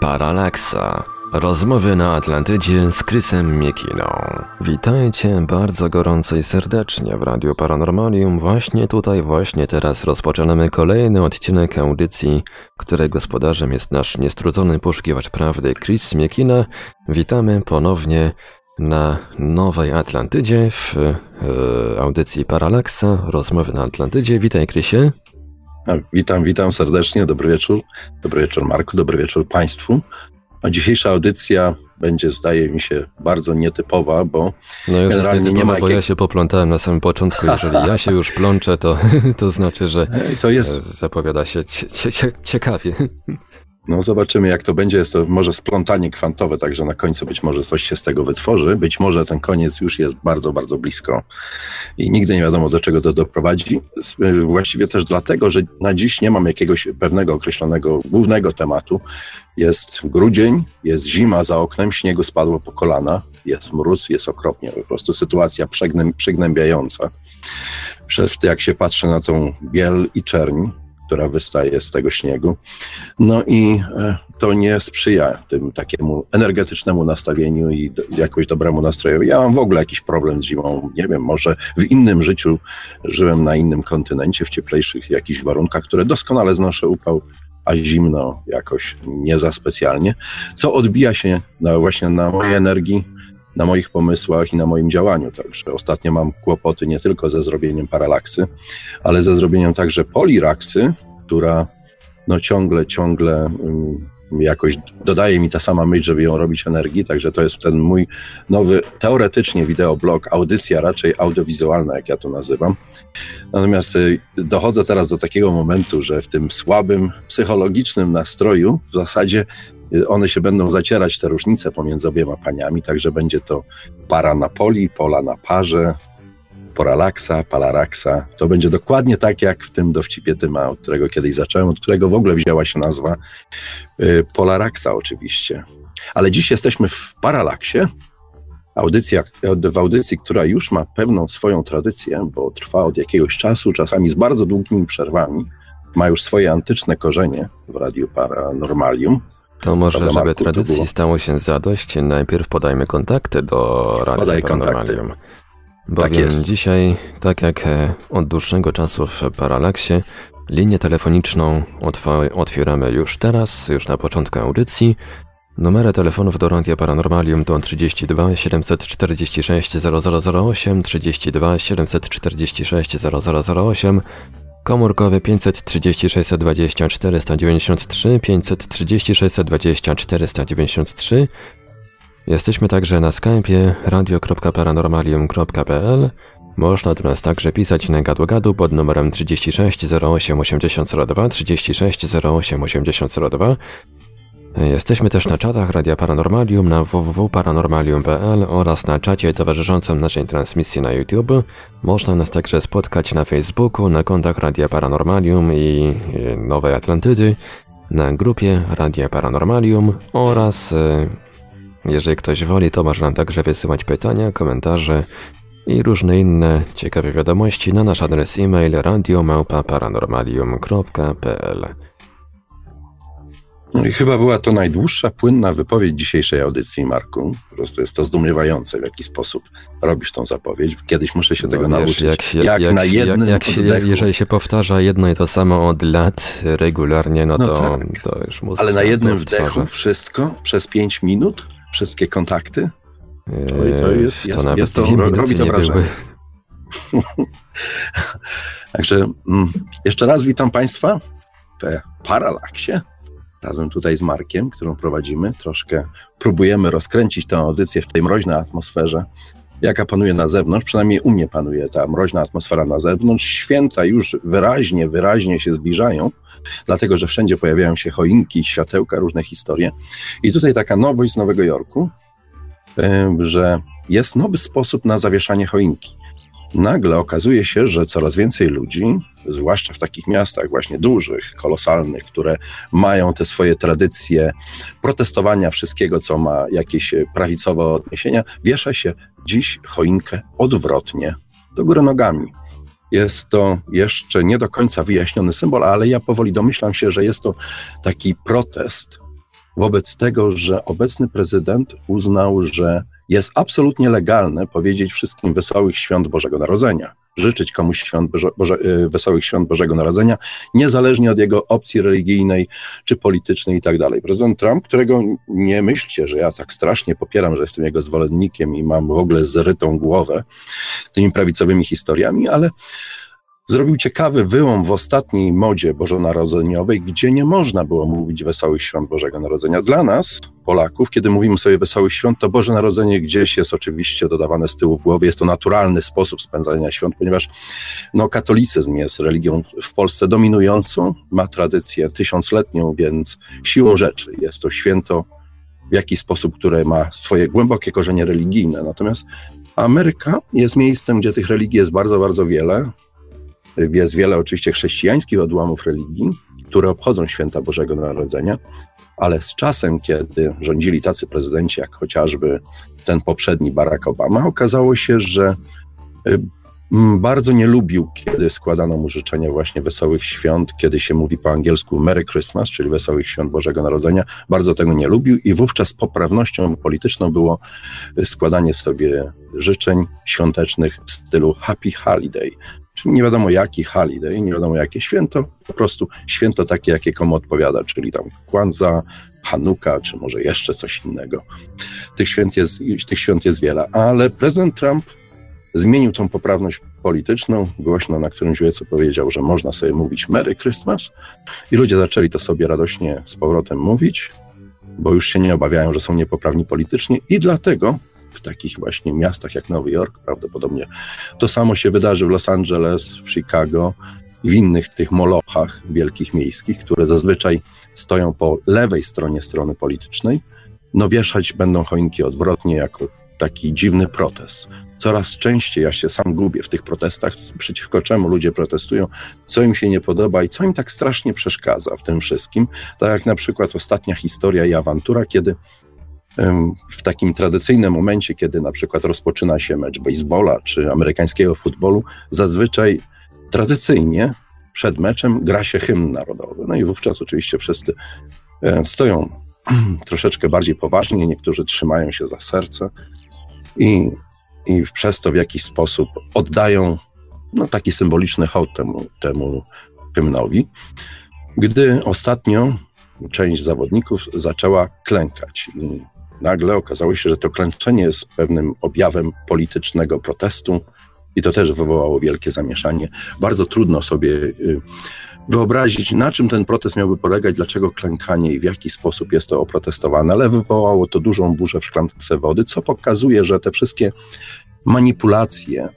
Paralaksa. Rozmowy na Atlantydzie z Krysem Miekiną. Witajcie bardzo gorąco i serdecznie w Radiu Paranormalium. Właśnie tutaj, właśnie teraz rozpoczynamy kolejny odcinek audycji, której gospodarzem jest nasz niestrudzony poszukiwacz prawdy Chris Miekina. Witamy ponownie na Nowej Atlantydzie w e, audycji Paralaksa. Rozmowy na Atlantydzie. Witaj Krysie. Witam, witam serdecznie. Dobry wieczór. Dobry wieczór Marku, dobry wieczór Państwu. A dzisiejsza audycja będzie, zdaje mi się, bardzo nietypowa, bo no już generalnie nie ma... bo ja się poplątałem na samym początku. Jeżeli ja się już plączę, to, to znaczy, że to jest... zapowiada się cie, cie, ciekawie. No zobaczymy jak to będzie. Jest to może splątanie kwantowe, także na końcu być może coś się z tego wytworzy. Być może ten koniec już jest bardzo, bardzo blisko i nigdy nie wiadomo do czego to doprowadzi. Właściwie też dlatego, że na dziś nie mam jakiegoś pewnego określonego głównego tematu. Jest grudzień, jest zima za oknem, śniegu spadło po kolana, jest mróz, jest okropnie. Po prostu sytuacja przygnębiająca. Jak się patrzy na tą biel i czerń, która wystaje z tego śniegu. No i e, to nie sprzyja tym takiemu energetycznemu nastawieniu i jakoś dobremu nastrojowi. Ja mam w ogóle jakiś problem z zimą. Nie wiem, może w innym życiu żyłem na innym kontynencie, w cieplejszych jakichś warunkach, które doskonale znoszę upał, a zimno jakoś nie za specjalnie, co odbija się na, właśnie na mojej energii, na moich pomysłach i na moim działaniu. Także ostatnio mam kłopoty nie tylko ze zrobieniem paralaksy, ale ze zrobieniem także poliraksy, która no ciągle, ciągle um, jakoś dodaje mi ta sama myśl, żeby ją robić energii, także to jest ten mój nowy, teoretycznie wideoblog, audycja raczej audiowizualna, jak ja to nazywam. Natomiast y, dochodzę teraz do takiego momentu, że w tym słabym psychologicznym nastroju w zasadzie one się będą zacierać, te różnice pomiędzy obiema paniami, także będzie to para na poli, pola na parze, poralaksa, palaraksa. To będzie dokładnie tak, jak w tym dowcipie Tyma, od którego kiedyś zacząłem, od którego w ogóle wzięła się nazwa y, polaraksa oczywiście. Ale dziś jesteśmy w paralaksie, audycja, w audycji, która już ma pewną swoją tradycję, bo trwa od jakiegoś czasu, czasami z bardzo długimi przerwami, ma już swoje antyczne korzenie w Radiu Paranormalium. To może, żeby tradycji stało się zadość, najpierw podajmy kontakty do Radia Podaj kontakty. Bowiem tak jest. dzisiaj, tak jak e, od dłuższego czasu w Paralaksie, linię telefoniczną otwieramy już teraz, już na początku audycji. Numery telefonów do Radia Paranormalium to 32 746 0008, 32 746 0008 Komórkowy 530 620 493, 530 620 493. Jesteśmy także na Skype'ie radio.paranormalium.pl. Można do nas także pisać na gadu-gadu pod numerem 36 08 8002, 36 08 8002. Jesteśmy też na czatach Radia Paranormalium na www.paranormalium.pl oraz na czacie towarzyszącym naszej transmisji na YouTube. Można nas także spotkać na Facebooku, na kontach Radia Paranormalium i Nowej Atlantydy, na grupie Radia Paranormalium oraz e, jeżeli ktoś woli, to można także wysyłać pytania, komentarze i różne inne ciekawe wiadomości na nasz adres e-mail radiomałpa-paranormalium.pl. No i chyba była to najdłuższa, płynna wypowiedź dzisiejszej audycji, Marku. Po prostu jest to zdumiewające, w jaki sposób robisz tą zapowiedź. Kiedyś muszę się no tego wiesz, nauczyć. Jak, się, jak, jak na jednym jak, jak się, Jeżeli się powtarza jedno i to samo od lat regularnie, no, no to, tak. to już mózg Ale na jednym wdechu wszystko przez pięć minut? Wszystkie kontakty? To, to jest, jest, to nawet jest to, robi to wrażenie. Także mm, jeszcze raz witam Państwa w Paralaksie razem tutaj z Markiem, którą prowadzimy. Troszkę próbujemy rozkręcić tę audycję w tej mroźnej atmosferze, jaka panuje na zewnątrz. Przynajmniej u mnie panuje ta mroźna atmosfera na zewnątrz. Święta już wyraźnie, wyraźnie się zbliżają, dlatego że wszędzie pojawiają się choinki, światełka, różne historie. I tutaj taka nowość z Nowego Jorku, że jest nowy sposób na zawieszanie choinki nagle okazuje się, że coraz więcej ludzi, zwłaszcza w takich miastach właśnie dużych, kolosalnych, które mają te swoje tradycje protestowania wszystkiego, co ma jakieś prawicowe odniesienia, wiesza się dziś choinkę odwrotnie, do góry nogami. Jest to jeszcze nie do końca wyjaśniony symbol, ale ja powoli domyślam się, że jest to taki protest wobec tego, że obecny prezydent uznał, że jest absolutnie legalne powiedzieć wszystkim wesołych świąt Bożego Narodzenia, życzyć komuś świąt Boże, Boże, e, wesołych świąt Bożego Narodzenia, niezależnie od jego opcji religijnej czy politycznej i tak dalej. Prezydent Trump, którego nie myślcie, że ja tak strasznie popieram, że jestem jego zwolennikiem i mam w ogóle zrytą głowę tymi prawicowymi historiami, ale zrobił ciekawy wyłom w ostatniej modzie bożonarodzeniowej, gdzie nie można było mówić Wesołych Świąt Bożego Narodzenia. Dla nas, Polaków, kiedy mówimy sobie Wesołych Świąt, to Boże Narodzenie gdzieś jest oczywiście dodawane z tyłu w głowie. Jest to naturalny sposób spędzania świąt, ponieważ no, katolicyzm jest religią w Polsce dominującą, ma tradycję tysiącletnią, więc siłą rzeczy jest to święto w jakiś sposób, które ma swoje głębokie korzenie religijne. Natomiast Ameryka jest miejscem, gdzie tych religii jest bardzo, bardzo wiele. Jest wiele oczywiście chrześcijańskich odłamów religii, które obchodzą święta Bożego Narodzenia, ale z czasem, kiedy rządzili tacy prezydenci jak chociażby ten poprzedni Barack Obama, okazało się, że y, bardzo nie lubił, kiedy składano mu życzenia właśnie wesołych świąt, kiedy się mówi po angielsku Merry Christmas, czyli wesołych świąt Bożego Narodzenia. Bardzo tego nie lubił i wówczas poprawnością polityczną było składanie sobie życzeń świątecznych w stylu Happy Holiday, nie wiadomo jaki holiday, nie wiadomo jakie święto, po prostu święto takie, jakie komu odpowiada, czyli tam Kwanza, Hanuka, czy może jeszcze coś innego. Tych świąt jest, tych świąt jest wiele, ale prezydent Trump zmienił tą poprawność polityczną, głośno na którymś wiecu powiedział, że można sobie mówić Merry Christmas i ludzie zaczęli to sobie radośnie z powrotem mówić, bo już się nie obawiają, że są niepoprawni politycznie i dlatego w takich właśnie miastach jak Nowy Jork prawdopodobnie. To samo się wydarzy w Los Angeles, w Chicago i w innych tych molochach wielkich miejskich, które zazwyczaj stoją po lewej stronie strony politycznej. No wieszać będą choinki odwrotnie jako taki dziwny protest. Coraz częściej ja się sam gubię w tych protestach, przeciwko czemu ludzie protestują, co im się nie podoba i co im tak strasznie przeszkadza w tym wszystkim. Tak jak na przykład ostatnia historia i awantura, kiedy w takim tradycyjnym momencie, kiedy na przykład rozpoczyna się mecz baseballa czy amerykańskiego futbolu, zazwyczaj tradycyjnie przed meczem gra się hymn narodowy. No i wówczas oczywiście wszyscy e, stoją troszeczkę bardziej poważnie, niektórzy trzymają się za serce i, i przez to w jakiś sposób oddają no, taki symboliczny hołd temu, temu hymnowi. Gdy ostatnio część zawodników zaczęła klękać i nagle okazało się, że to klęczenie jest pewnym objawem politycznego protestu i to też wywołało wielkie zamieszanie. Bardzo trudno sobie y, wyobrazić, na czym ten protest miałby polegać, dlaczego klękanie i w jaki sposób jest to oprotestowane, ale wywołało to dużą burzę w szklance wody, co pokazuje, że te wszystkie manipulacje,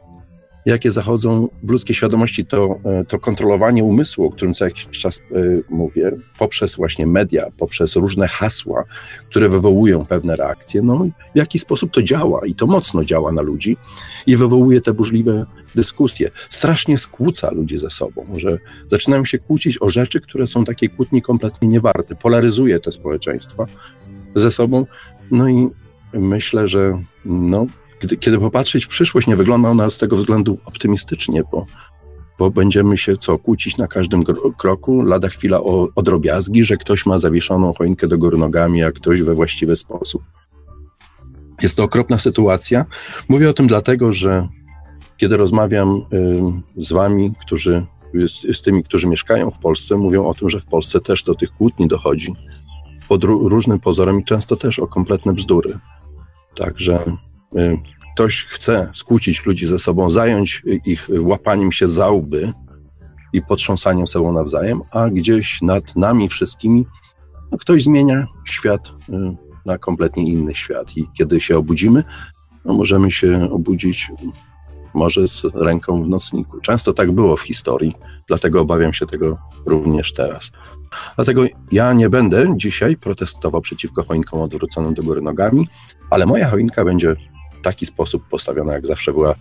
jakie zachodzą w ludzkiej świadomości, to, e, to kontrolowanie umysłu, o którym co jakiś czas y, mówię, poprzez właśnie media, poprzez różne hasła, które wywołują pewne reakcje, no w jaki sposób to działa i to mocno działa na ludzi i wywołuje te burzliwe dyskusje. Strasznie skłóca ludzi ze sobą, że zaczynają się kłócić o rzeczy, które są takiej kłótni kompletnie niewarte. Polaryzuje te społeczeństwa ze sobą, no i myślę, że no, kiedy, kiedy popatrzeć w przyszłość, nie wygląda ona z tego względu optymistycznie, bo, bo będziemy się co kłócić na każdym kroku, lada chwila o, o drobiazgi, że ktoś ma zawieszoną choinkę do góry nogami, a ktoś we właściwy sposób. Jest to okropna sytuacja. Mówię o tym dlatego, że kiedy rozmawiam y, z wami, którzy, z, z, tymi, którzy mieszkają w Polsce, mówią o tym, że w Polsce też do tych kłótni dochodzi pod różnym pozorem i często też o kompletne bzdury. Także ktoś chce skłócić ludzi ze sobą, zająć ich łapaniem się za łby i potrząsaniem sobą nawzajem, a gdzieś nad nami wszystkimi no, ktoś zmienia świat y, na kompletnie inny świat. I kiedy się obudzimy, no, możemy się obudzić może z ręką w nocniku. Często tak było w historii, dlatego obawiam się tego również teraz. Dlatego ja nie będę dzisiaj protestował przeciwko choinkom odwróconym do góry nogami, ale moja choinka będzie taki sposób postawiona, jak zawsze była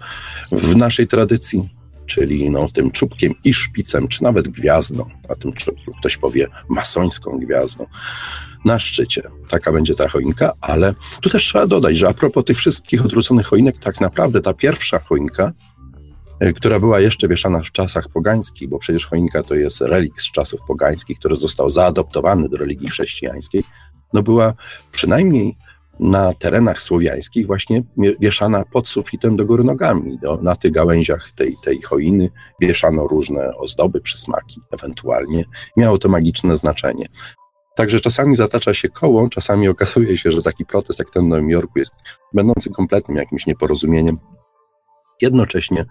w naszej tradycji, czyli no, tym czubkiem i szpicem, czy nawet gwiazdą, a tym ktoś powie masońską gwiazdą na szczycie. Taka będzie ta choinka, ale tu też trzeba dodać, że a propos tych wszystkich odwróconych choinek, tak naprawdę ta pierwsza choinka, e, która była jeszcze wieszana w czasach pogańskich, bo przecież choinka to jest relikt z czasów pogańskich, który został zaadoptowany do religii chrześcijańskiej, no była przynajmniej na terenach słowiańskich właśnie wieszana pod sufitem do góry nogami. Na tych gałęziach tej, tej choiny wieszano różne ozdoby, przysmaki ewentualnie. Miało to magiczne znaczenie. Także czasami zatacza się koło, czasami okazuje się, że taki protest jak ten w Nowym Jorku jest będący kompletnym jakimś nieporozumieniem. Jednocześnie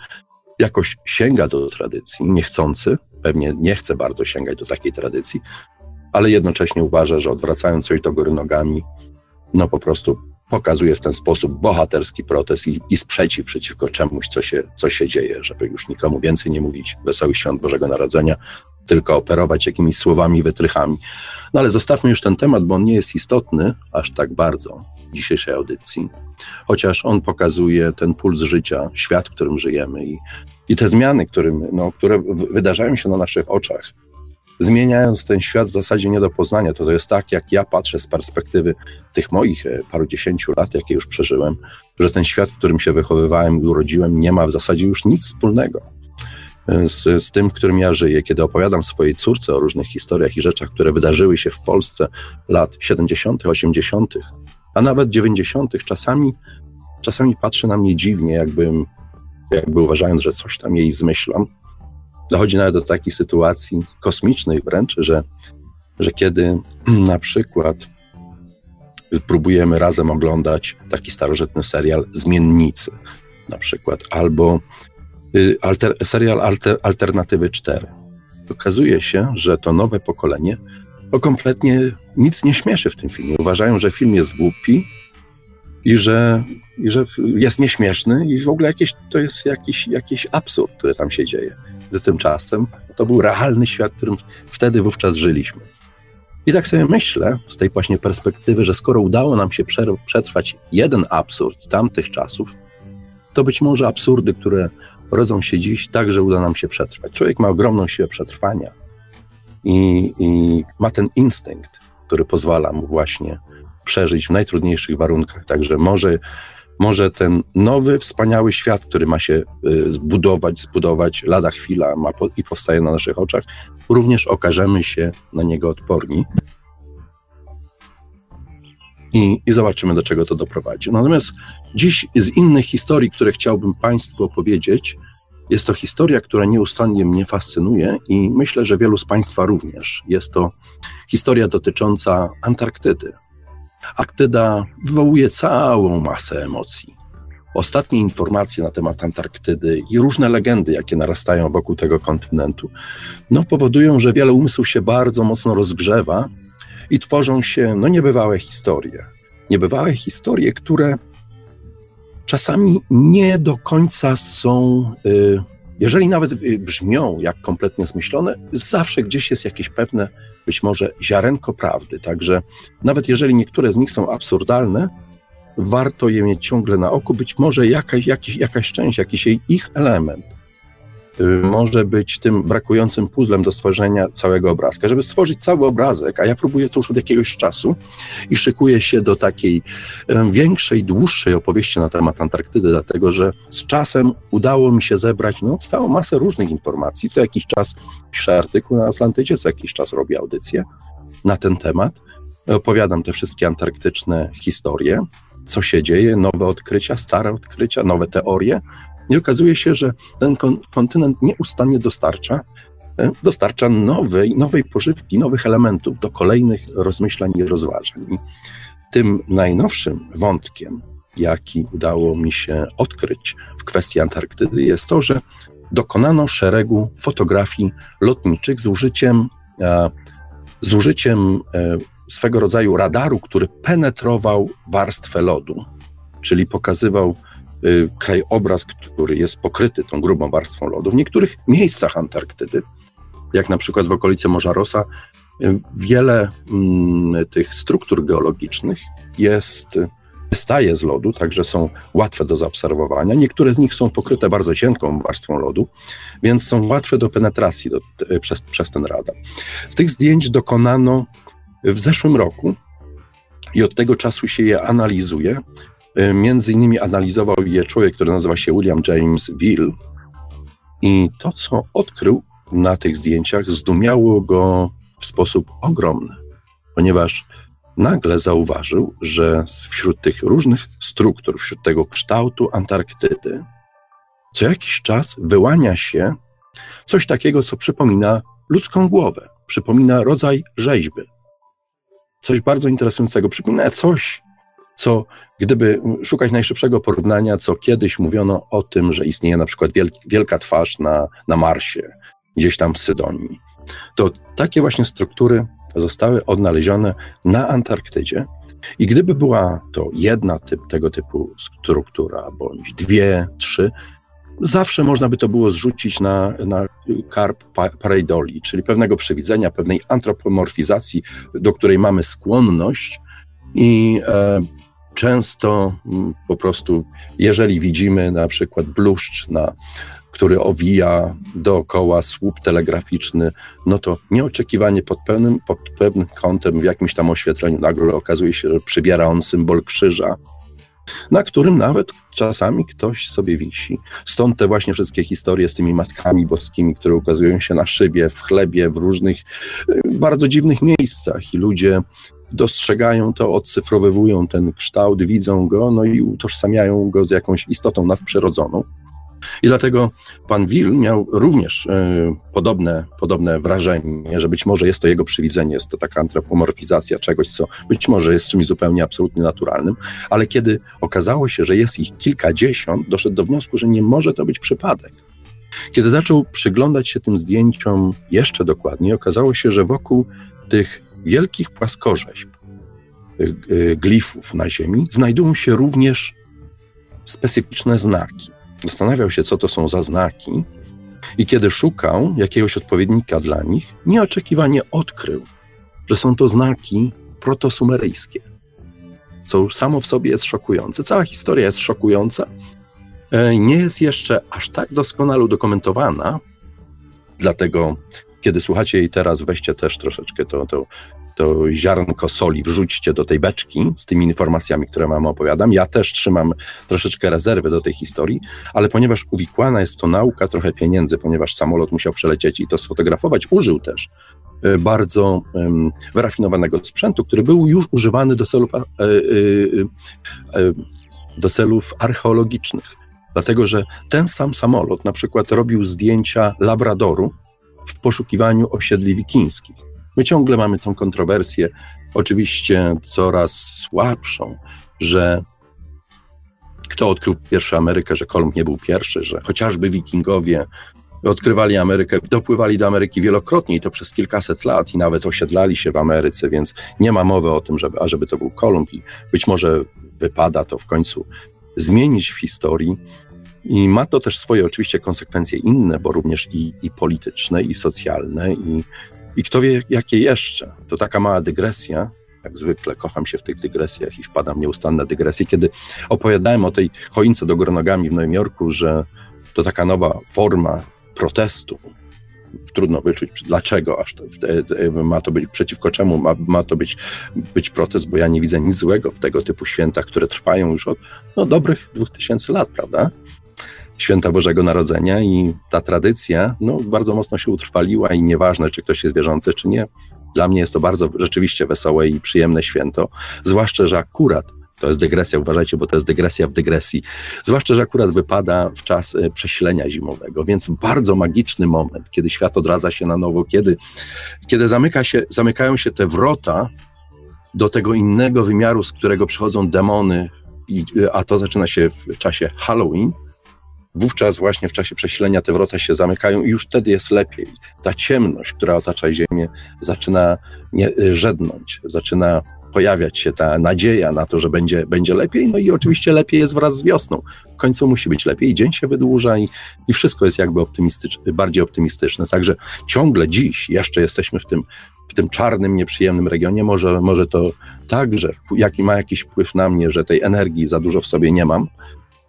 jakoś sięga do tradycji, niechcący, pewnie nie chce bardzo sięgać do takiej tradycji, ale jednocześnie uważa, że odwracając coś do góry nogami, no po prostu pokazuje w ten sposób bohaterski protest i, i sprzeciw przeciwko czemuś, co się, co się dzieje, żeby już nikomu więcej nie mówić Wesołych Świąt Bożego Narodzenia, tylko operować jakimiś słowami, wytrychami. No ale zostawmy już ten temat, bo on nie jest istotny aż tak bardzo w dzisiejszej audycji, chociaż on pokazuje ten puls życia, świat, w którym żyjemy i, i te zmiany, którym, no, które wydarzają się na naszych oczach, zmieniając ten świat w zasadzie nie do poznania. To, to jest tak, jak ja patrzę z perspektywy tych moich e, paru dziesięciu lat, jakie już przeżyłem, że ten świat, w którym się wychowywałem i urodziłem, nie ma w zasadzie już nic wspólnego e, z, z tym, którym ja żyję. Kiedy opowiadam swojej córce o różnych historiach i rzeczach, które wydarzyły się w Polsce lat 70., 80., a nawet 90., czasami, czasami patrzy na mnie dziwnie, jakbym, jakby uważając, że coś tam jej zmyślam Dochodzi nawet do takiej sytuacji kosmicznej wręcz, że, że kiedy na przykład próbujemy razem oglądać taki starożytny serial Zmiennicy, na przykład, albo y, alter, serial alter, Alternatywy 4. Okazuje się, że to nowe pokolenie o kompletnie nic nie śmieszy w tym filmie. Uważają, że film jest głupi i że, i że jest nieśmieszny i w ogóle jakieś, to jest jakiś, jakiś absurd, który tam się dzieje z tymczasem. To był realny świat, w którym wtedy wówczas żyliśmy. I tak sobie myślę z tej właśnie perspektywy, że skoro udało nam się przetrwać jeden absurd tamtych czasów, to być może absurdy, które rodzą się dziś, także uda nam się przetrwać. Człowiek ma ogromną siłę przetrwania i, i ma ten instynkt, który pozwala mu właśnie przeżyć w najtrudniejszych warunkach. Także może może ten nowy, wspaniały świat, który ma się y, zbudować, zbudować lada chwila ma po, i powstaje na naszych oczach, również okażemy się na niego odporni. I, I zobaczymy, do czego to doprowadzi. Natomiast dziś z innych historii, które chciałbym Państwu opowiedzieć, jest to historia, która nieustannie mnie fascynuje i myślę, że wielu z Państwa również. Jest to historia dotycząca Antarktydy. Arktyda wywołuje całą masę emocji. Ostatnie informacje na temat Antarktydy i różne legendy, jakie narastają wokół tego kontynentu, no, powodują, że wiele umysłów się bardzo mocno rozgrzewa i tworzą się no, niebywałe historie. Niebywałe historie, które czasami nie do końca są y, jeżeli nawet y, brzmią jak kompletnie zmyślone, zawsze gdzieś jest jakieś pewne, być może ziarenko prawdy. Także nawet jeżeli niektóre z nich są absurdalne, warto je mieć ciągle na oku. Być może jakaś, jakiś, jakaś część, jakiś ich element może być tym brakującym puzzlem do stworzenia całego obrazka. Żeby stworzyć cały obrazek, a ja próbuję to już od jakiegoś czasu i szykuję się do takiej większej, dłuższej opowieści na temat Antarktydy, dlatego że z czasem udało mi się zebrać no, całą masę różnych informacji. Co jakiś czas piszę artykuł na Atlantycie, co jakiś czas robię audycję na ten temat. Opowiadam te wszystkie antarktyczne historie, co się dzieje, nowe odkrycia, stare odkrycia, nowe teorie, i okazuje się, że ten kontynent nieustannie dostarcza, e, dostarcza nowej, nowej pożywki, nowych elementów do kolejnych rozmyślań i rozważań. Tym najnowszym wątkiem, jaki udało mi się odkryć w kwestii Antarktydy, jest to, że dokonano szeregu fotografii lotniczych z użyciem, e, z użyciem e, swego rodzaju radaru, który penetrował warstwę lodu, czyli pokazywał Y, krajobraz, który jest pokryty tą grubą warstwą lodu. W niektórych miejscach Antarktydy, jak na przykład w okolicy Morza Rosa, y, wiele mm, tych struktur geologicznych jest staje z lodu, także są łatwe do zaobserwowania. Niektóre z nich są pokryte bardzo cienką warstwą lodu, więc są łatwe do penetracji do, przez, przez ten radar. Tych zdjęć dokonano w zeszłym roku i od tego czasu się je analizuje. E, między innymi analizował je człowiek, który nazywa się William James Will. I to, co odkrył na tych zdjęciach, zdumiało go w sposób ogromny, ponieważ nagle zauważył, że wśród tych różnych struktur, wśród tego kształtu Antarktydy, co jakiś czas wyłania się coś takiego, co przypomina ludzką głowę, przypomina rodzaj rzeźby. Coś bardzo interesującego, przypomina coś, co gdyby szukać najszybszego porównania, co kiedyś mówiono o tym, że istnieje na przykład wielka twarz na, na Marsie, gdzieś tam w Sydonii. To takie właśnie struktury zostały odnalezione na Antarktydzie. I gdyby była to jedna typ, tego typu struktura, bądź dwie, trzy, zawsze można by to było zrzucić na, na karp pareidoli, czyli pewnego przewidzenia, pewnej antropomorfizacji, do której mamy skłonność i e, często m, po prostu, jeżeli widzimy na przykład bluszcz na który owija dookoła słup telegraficzny, no to nieoczekiwanie pod pewnym, pod pewnym kątem, w jakimś tam oświetleniu nagle okazuje się, że przybiera on symbol krzyża, na którym nawet czasami ktoś sobie wisi. Stąd te właśnie wszystkie historie z tymi matkami boskimi, które ukazują się na szybie, w chlebie, w różnych y, bardzo dziwnych miejscach i ludzie dostrzegają to, odcyfrowywują ten kształt, widzą go, no i utożsamiają go z jakąś istotą nadprzyrodzoną. I dlatego pan Will miał również y, podobne, podobne wrażenie, że być może jest to jego przywidzenie, jest to taka antropomorfizacja czegoś, co być może jest czymś zupełnie absolutnie naturalnym, ale kiedy okazało się, że jest ich kilkadziesiąt, doszedł do wniosku, że nie może to być przypadek. Kiedy zaczął przyglądać się tym zdjęciom jeszcze dokładniej, okazało się, że wokół tych wielkich płaskorzeźb, y, glifów na Ziemi, znajdują się również specyficzne znaki. Zastanawiał się, co to są za znaki, i kiedy szukał jakiegoś odpowiednika dla nich, nieoczekiwanie odkrył, że są to znaki protosumeryjskie, co samo w sobie jest szokujące. Cała historia jest szokująca, e, nie jest jeszcze aż tak doskonale udokumentowana, dlatego kiedy słuchacie jej teraz, weźcie też troszeczkę to, to to ziarnko soli wrzućcie do tej beczki z tymi informacjami, które mam opowiadam. Ja też trzymam troszeczkę rezerwy do tej historii, ale ponieważ uwikłana jest to nauka, trochę pieniędzy, ponieważ samolot musiał przelecieć i to sfotografować, użył też e, bardzo um, wyrafinowanego sprzętu, który był już używany do celów, e, e, e, do celów archeologicznych. Dlatego, że ten sam samolot na przykład robił zdjęcia Labradoru w poszukiwaniu osiedli wikińskich. My ciągle mamy tą kontrowersję, oczywiście coraz słabszą, że kto odkrył pierwszy Amerykę, że Kolumb nie był pierwszy, że chociażby wikingowie odkrywali Amerykę, dopływali do Ameryki wielokrotnie i to przez kilkaset lat i nawet osiedlali się w Ameryce, więc nie ma mowy o tym, żeby, ażeby to był Kolumb i być może wypada to w końcu zmienić w historii. I ma to też swoje oczywiście konsekwencje inne, bo również i, i polityczne, i socjalne, i i kto wie, jakie jeszcze. To taka mała dygresja, jak zwykle kocham się w tych dygresjach i wpadam nieustanne dygresje. Kiedy opowiadałem o tej choince do nogami w Nowym Jorku, że to taka nowa forma protestu, trudno wyczuć, dlaczego aż to, ma to być, przeciwko czemu ma, ma to być, być protest, bo ja nie widzę nic złego w tego typu świętach, które trwają już od no, dobrych dwóch tysięcy lat, prawda? Święta Bożego Narodzenia i ta tradycja no, bardzo mocno się utrwaliła i nieważne, czy ktoś jest wierzący, czy nie. Dla mnie jest to bardzo rzeczywiście wesołe i przyjemne święto, zwłaszcza, że akurat to jest dygresja, uważajcie, bo to jest dygresja w dygresji. Zwłaszcza, że akurat wypada w czas e, przesilenia zimowego, więc bardzo magiczny moment, kiedy świat odradza się na nowo, kiedy, kiedy zamyka się, zamykają się te wrota do tego innego wymiaru, z którego przychodzą demony, a to zaczyna się w czasie Halloween, wówczas właśnie w czasie przesilenia te wrota się zamykają i już wtedy jest lepiej. Ta ciemność, która otacza Ziemię, zaczyna nie, y, żednąć, zaczyna pojawiać się ta nadzieja na to, że będzie, będzie lepiej, no i oczywiście lepiej jest wraz z wiosną. W końcu musi być lepiej, dzień się wydłuża i, i wszystko jest jakby optymistyczne, bardziej optymistyczne. Także ciągle dziś jeszcze jesteśmy w tym, w tym czarnym, nieprzyjemnym regionie. Może, może to także jaki ma jakiś wpływ na mnie, że tej energii za dużo w sobie nie mam,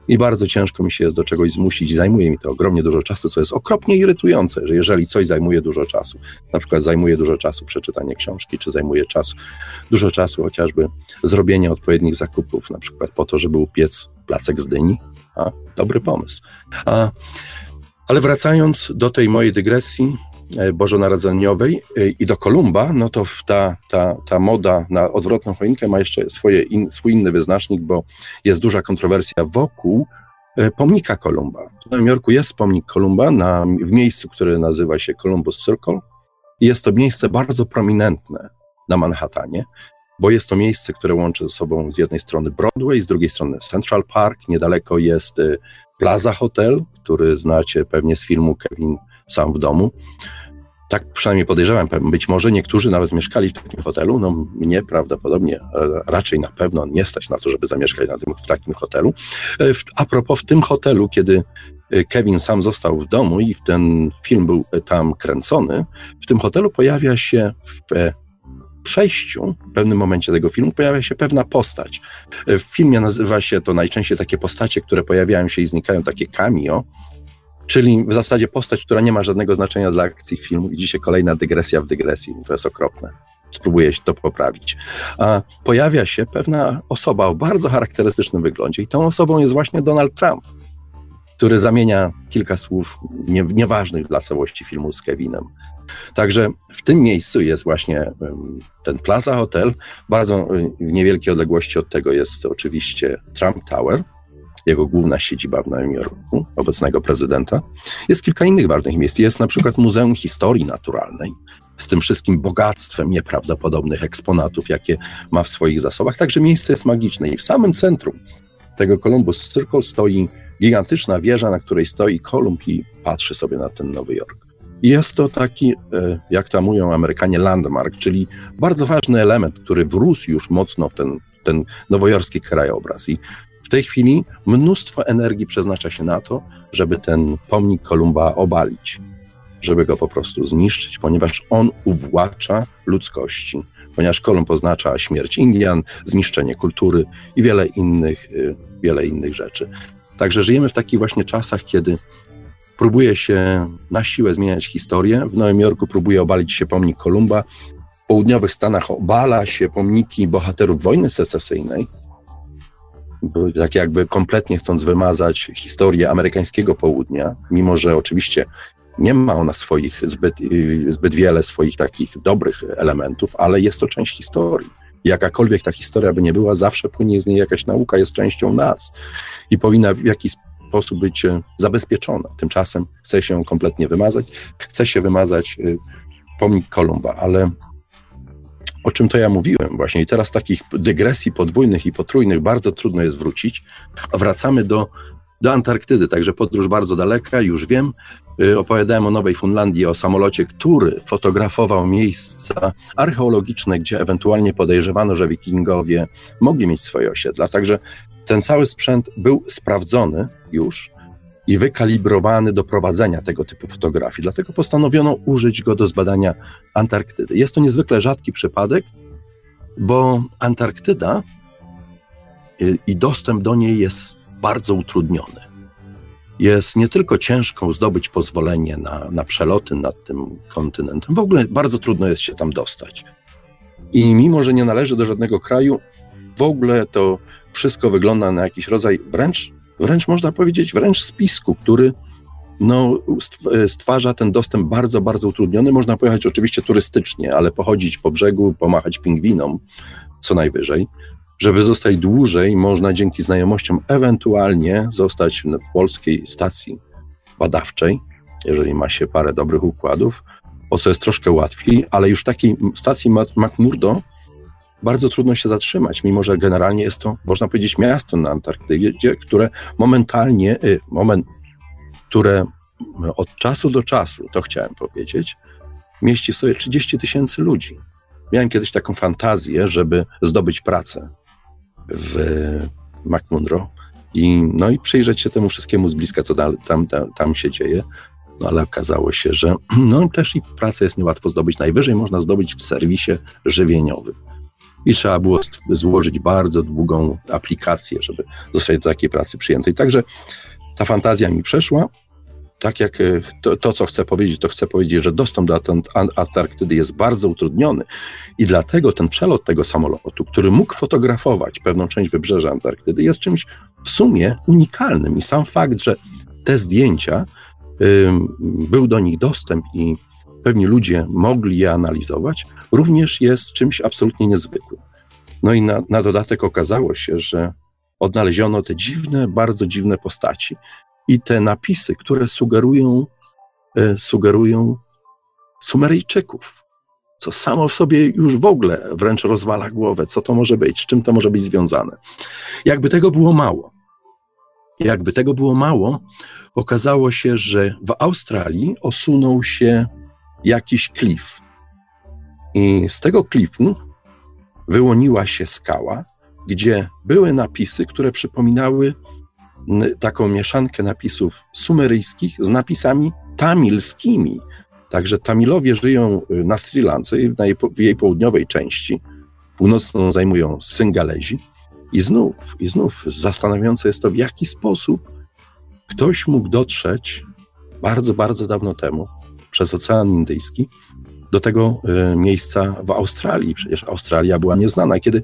i bardzo ciężko mi się jest do czegoś zmusić. Zajmuje mi to ogromnie dużo czasu, co jest okropnie irytujące, że jeżeli coś zajmuje dużo czasu, na przykład zajmuje dużo czasu przeczytanie książki, czy zajmuje czas, dużo czasu chociażby zrobienie odpowiednich zakupów, na przykład po to, żeby upiec placek z dyni, a, dobry pomysł. A, ale wracając do tej mojej dygresji, bożonarodzeniowej i do Kolumba, no to ta, ta, ta moda na odwrotną choinkę ma jeszcze swoje in, swój inny wyznacznik, bo jest duża kontrowersja wokół pomnika Kolumba. W Nowym Jorku jest pomnik Kolumba na, w miejscu, które nazywa się Columbus Circle. Jest to miejsce bardzo prominentne na Manhattanie bo jest to miejsce, które łączy ze sobą z jednej strony Broadway, z drugiej strony Central Park, niedaleko jest Plaza Hotel, który znacie pewnie z filmu Kevin sam w domu. Tak przynajmniej podejrzewam, być może niektórzy nawet mieszkali w takim hotelu, no mnie prawdopodobnie raczej na pewno nie stać na to, żeby zamieszkać na tym, w takim hotelu. E, a propos w tym hotelu, kiedy e, Kevin sam został w domu i ten film był e, tam kręcony, w tym hotelu pojawia się w przejściu, w pewnym momencie tego filmu, pojawia się pewna postać. W filmie nazywa się to najczęściej takie postacie, które pojawiają się i znikają, takie cameo, czyli w zasadzie postać, która nie ma żadnego znaczenia dla akcji filmu. I dzisiaj kolejna dygresja w dygresji. To jest okropne. Spróbuję to poprawić. A pojawia się pewna osoba o bardzo charakterystycznym wyglądzie i tą osobą jest właśnie Donald Trump, który zamienia kilka słów nie, nieważnych dla całości filmu z Kevinem. Także w tym miejscu jest właśnie ten Plaza Hotel. Bardzo w niewielkiej odległości od tego jest oczywiście Trump Tower, jego główna siedziba w Nowym Jorku, obecnego prezydenta. Jest kilka innych ważnych miejsc. Jest na przykład Muzeum Historii Naturalnej, z tym wszystkim bogactwem nieprawdopodobnych eksponatów, jakie ma w swoich zasobach. Także miejsce jest magiczne i w samym centrum tego Columbus Circle stoi gigantyczna wieża, na której stoi Kolumb i patrzy sobie na ten Nowy Jork. Jest to taki, e, jak tam mówią Amerykanie, landmark, czyli bardzo ważny element, który wrósł już mocno w ten, ten nowojorski krajobraz. I tej chwili mnóstwo energii przeznacza się na to, żeby ten pomnik Kolumba obalić, żeby go po prostu zniszczyć, ponieważ on uwłacza ludzkości, ponieważ Kolumb oznacza śmierć Indian, zniszczenie kultury i wiele innych, e, wiele innych rzeczy. Także żyjemy w takich właśnie czasach, kiedy próbuje się na siłę zmieniać historię. W Nowym Jorku próbuje obalić się pomnik Kolumba. W południowych Stanach obala się pomniki bohaterów wojny secesyjnej. Tak jakby kompletnie chcąc wymazać historię amerykańskiego południa, mimo że oczywiście nie ma ona swoich zbyt, zbyt wiele swoich takich dobrych elementów, ale jest to część historii. Jakakolwiek ta historia by nie była, zawsze płynie z niej jakaś nauka, jest częścią nas i powinna w jakiś sposób być e, zabezpieczona. Tymczasem chce się kompletnie wymazać, chce się wymazać e, pomnik Kolumba, ale o czym to ja mówiłem właśnie. I teraz takich dygresji podwójnych i potrójnych bardzo trudno jest wrócić, wracamy do, do Antarktydy, także podróż bardzo daleka, już wiem, e, opowiadałem o Nowej Fundlandii, o samolocie, który fotografował miejsca archeologiczne, gdzie ewentualnie podejrzewano, że wikingowie mogli mieć swoje osiedla, także ten cały sprzęt był sprawdzony już i wykalibrowany do prowadzenia tego typu fotografii. Dlatego postanowiono użyć go do zbadania Antarktydy. Jest to niezwykle rzadki przypadek, bo Antarktyda y, i dostęp do niej jest bardzo utrudniony. Jest nie tylko ciężko zdobyć pozwolenie na, na przeloty nad tym kontynentem, w ogóle bardzo trudno jest się tam dostać. I mimo, że nie należy do żadnego kraju, w ogóle to wszystko wygląda na jakiś rodzaj wręcz, wręcz można powiedzieć, wręcz spisku, który no, stwarza ten dostęp bardzo, bardzo utrudniony. Można pojechać oczywiście turystycznie, ale pochodzić po brzegu, pomachać pingwinom co najwyżej. Żeby zostać dłużej, można dzięki znajomościom ewentualnie zostać w polskiej stacji badawczej, jeżeli ma się parę dobrych układów, o co jest troszkę łatwiej, ale już takiej stacji McMurdo bardzo trudno się zatrzymać, mimo że generalnie jest to, można powiedzieć, miasto na Antarktydzie, które momentalnie, y, moment, które od czasu do czasu, to chciałem powiedzieć, mieści sobie 30 tysięcy ludzi. Miałem kiedyś taką fantazję, żeby zdobyć pracę w McMunro i, no i przyjrzeć się temu wszystkiemu z bliska, co tam, tam, tam się dzieje. No ale okazało się, że no też i pracę jest niełatwo zdobyć. Najwyżej można zdobyć w serwisie żywieniowym i trzeba było złożyć bardzo długą aplikację, żeby zostać do takiej pracy przyjętej. Także ta fantazja mi przeszła. Tak jak e, to, to, co chcę powiedzieć, to chcę powiedzieć, że dostęp do Antarktydy jest bardzo utrudniony i dlatego ten przelot tego samolotu, który mógł fotografować pewną część wybrzeża Antarktydy, jest czymś w sumie unikalnym. I sam fakt, że te zdjęcia, był do nich dostęp i pewni ludzie mogli je analizować, również jest czymś absolutnie niezwykłym. No i na, na dodatek okazało się, że odnaleziono te dziwne, bardzo dziwne postaci i te napisy, które sugerują, e, sugerują Sumeryjczyków, co samo w sobie już w ogóle wręcz rozwala głowę, co to może być, z czym to może być związane. Jakby tego było mało, jakby tego było mało, okazało się, że w Australii osunął się jakiś klif. I z tego klifu wyłoniła się skała, gdzie były napisy, które przypominały taką mieszankę napisów sumeryjskich z napisami tamilskimi. Także Tamilowie żyją y, na Sri Lance, w jej południowej części. Północną zajmują Syngalezi. I znów, i znów zastanawiające jest to, w jaki sposób ktoś mógł dotrzeć bardzo, bardzo dawno temu przez Ocean Indyjski do tego y, miejsca w Australii. Przecież Australia była nieznana. Kiedy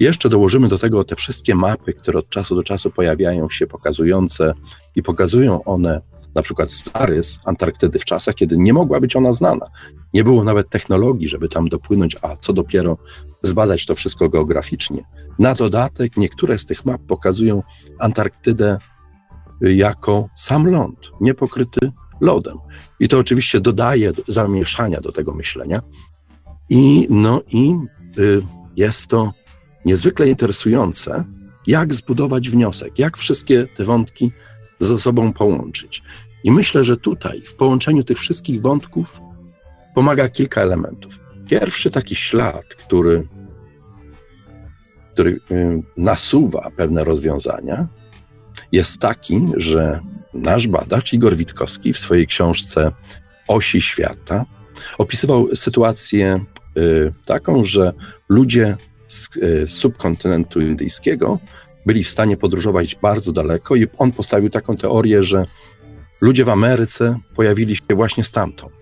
jeszcze dołożymy do tego te wszystkie mapy, które od czasu do czasu pojawiają się, pokazujące i pokazują one na przykład zarys Antarktydy w czasach, kiedy nie mogła być ona znana. Nie było nawet technologii, żeby tam dopłynąć, a co dopiero zbadać to wszystko geograficznie. Na dodatek niektóre z tych map pokazują Antarktydę jako sam ląd, niepokryty lodem. I to oczywiście dodaje zamieszania do tego myślenia. I, no, i y, jest to niezwykle interesujące, jak zbudować wniosek, jak wszystkie te wątki ze sobą połączyć. I myślę, że tutaj, w połączeniu tych wszystkich wątków, pomaga kilka elementów. Pierwszy taki ślad, który, który y, nasuwa pewne rozwiązania, jest taki, że nasz badacz Igor Witkowski w swojej książce Osi Świata opisywał sytuację y, taką, że ludzie z y, subkontynentu indyjskiego byli w stanie podróżować bardzo daleko i on postawił taką teorię, że ludzie w Ameryce pojawili się właśnie stamtąd.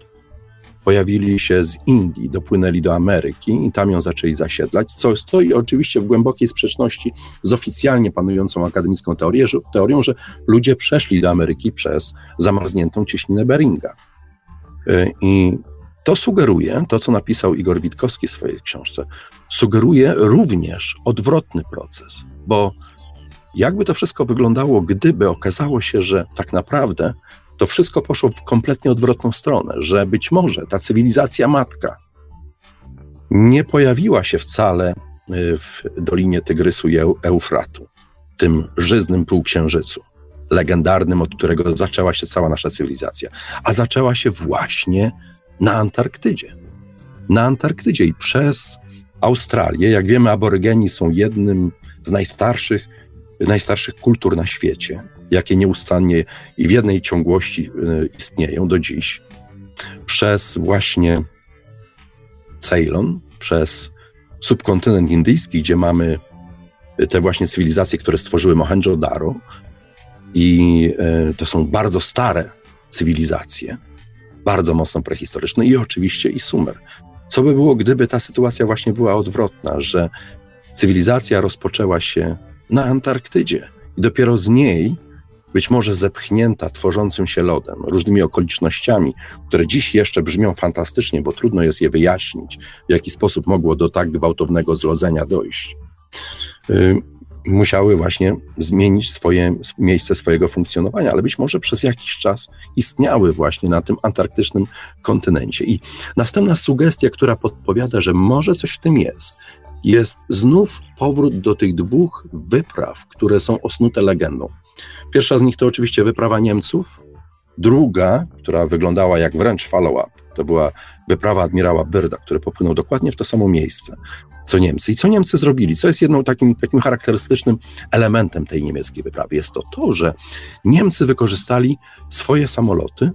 Pojawili się z Indii, dopłynęli do Ameryki i tam ją zaczęli zasiedlać, co stoi oczywiście w głębokiej sprzeczności z oficjalnie panującą akademicką teorię, że, teorią, że ludzie przeszli do Ameryki przez zamarzniętą cieśninę Beringa. Y, I to sugeruje, to co napisał Igor Witkowski w swojej książce, sugeruje również odwrotny proces, bo jakby to wszystko wyglądało, gdyby okazało się, że tak naprawdę to wszystko poszło w kompletnie odwrotną stronę, że być może ta cywilizacja matka nie pojawiła się wcale y, w Dolinie Tygrysu i Eufratu, tym żyznym półksiężycu, legendarnym, od którego zaczęła się cała nasza cywilizacja, a zaczęła się właśnie na Antarktydzie. Na Antarktydzie i przez Australię, jak wiemy, aborygeni są jednym z najstarszych, najstarszych kultur na świecie, jakie nieustannie i w jednej ciągłości y, istnieją do dziś. Przez właśnie Ceylon, przez subkontynent indyjski, gdzie mamy te właśnie cywilizacje, które stworzyły Mohenjo-Daro i y, to są bardzo stare cywilizacje, bardzo mocno prehistoryczne i oczywiście i Sumer. Co by było, gdyby ta sytuacja właśnie była odwrotna, że cywilizacja rozpoczęła się na Antarktydzie i dopiero z niej, być może zepchnięta tworzącym się lodem, różnymi okolicznościami, które dziś jeszcze brzmią fantastycznie, bo trudno jest je wyjaśnić, w jaki sposób mogło do tak gwałtownego zlodzenia dojść. Y, musiały właśnie zmienić swoje miejsce swojego funkcjonowania, ale być może przez jakiś czas istniały właśnie na tym antarktycznym kontynencie. I następna sugestia, która podpowiada, że może coś w tym jest, jest znów powrót do tych dwóch wypraw, które są osnute legendą. Pierwsza z nich to oczywiście wyprawa Niemców, druga, która wyglądała jak wręcz follow-up, to była wyprawa admirała Byrda, który popłynął dokładnie w to samo miejsce co Niemcy. I co Niemcy zrobili? Co jest jedną takim, takim charakterystycznym elementem tej niemieckiej wyprawy? Jest to to, że Niemcy wykorzystali swoje samoloty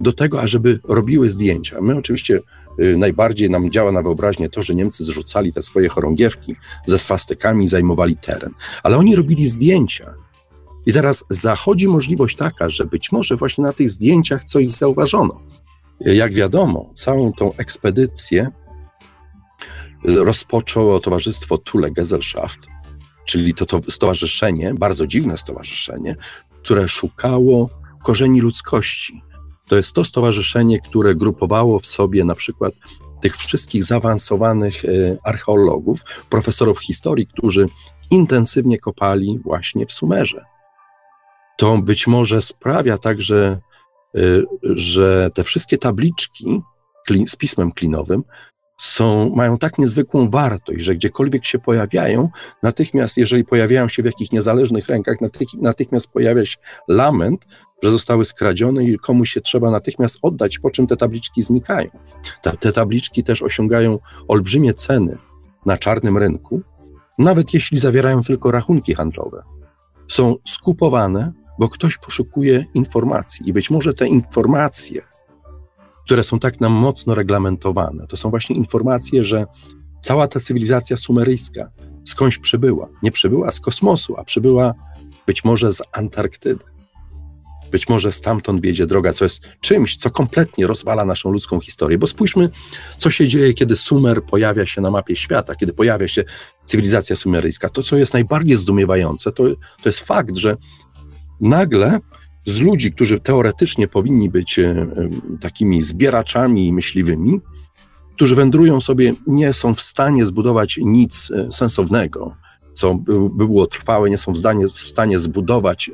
do tego, ażeby robiły zdjęcia. My oczywiście y, najbardziej nam działa na wyobraźnię to, że Niemcy zrzucali te swoje chorągiewki ze swastykami i zajmowali teren. Ale oni robili zdjęcia. I teraz zachodzi możliwość taka, że być może właśnie na tych zdjęciach coś zauważono. Jak wiadomo, całą tą ekspedycję rozpoczęło towarzystwo Thule Gesellschaft, czyli to, to stowarzyszenie, bardzo dziwne stowarzyszenie, które szukało korzeni ludzkości. To jest to stowarzyszenie, które grupowało w sobie na przykład tych wszystkich zaawansowanych e, archeologów, profesorów historii, którzy intensywnie kopali właśnie w Sumerze. To być może sprawia także, e, że te wszystkie tabliczki z pismem klinowym są, mają tak niezwykłą wartość, że gdziekolwiek się pojawiają, natychmiast, jeżeli pojawiają się w jakichś niezależnych rękach, natychmiast pojawia się lament, że zostały skradzione i komuś się trzeba natychmiast oddać, po czym te tabliczki znikają. Te tabliczki też osiągają olbrzymie ceny na czarnym rynku, nawet jeśli zawierają tylko rachunki handlowe. Są skupowane, bo ktoś poszukuje informacji i być może te informacje, które są tak nam mocno reglamentowane, to są właśnie informacje, że cała ta cywilizacja sumeryjska skądś przybyła. Nie przybyła z kosmosu, a przybyła być może z Antarktydy. Być może stamtąd wiedzie droga, co jest czymś, co kompletnie rozwala naszą ludzką historię. Bo spójrzmy, co się dzieje, kiedy Sumer pojawia się na mapie świata, kiedy pojawia się cywilizacja sumeryjska. To, co jest najbardziej zdumiewające, to, to jest fakt, że nagle z ludzi, którzy teoretycznie powinni być e, e, takimi zbieraczami i myśliwymi, którzy wędrują sobie, nie są w stanie zbudować nic e, sensownego, co by było trwałe, nie są w stanie, w stanie zbudować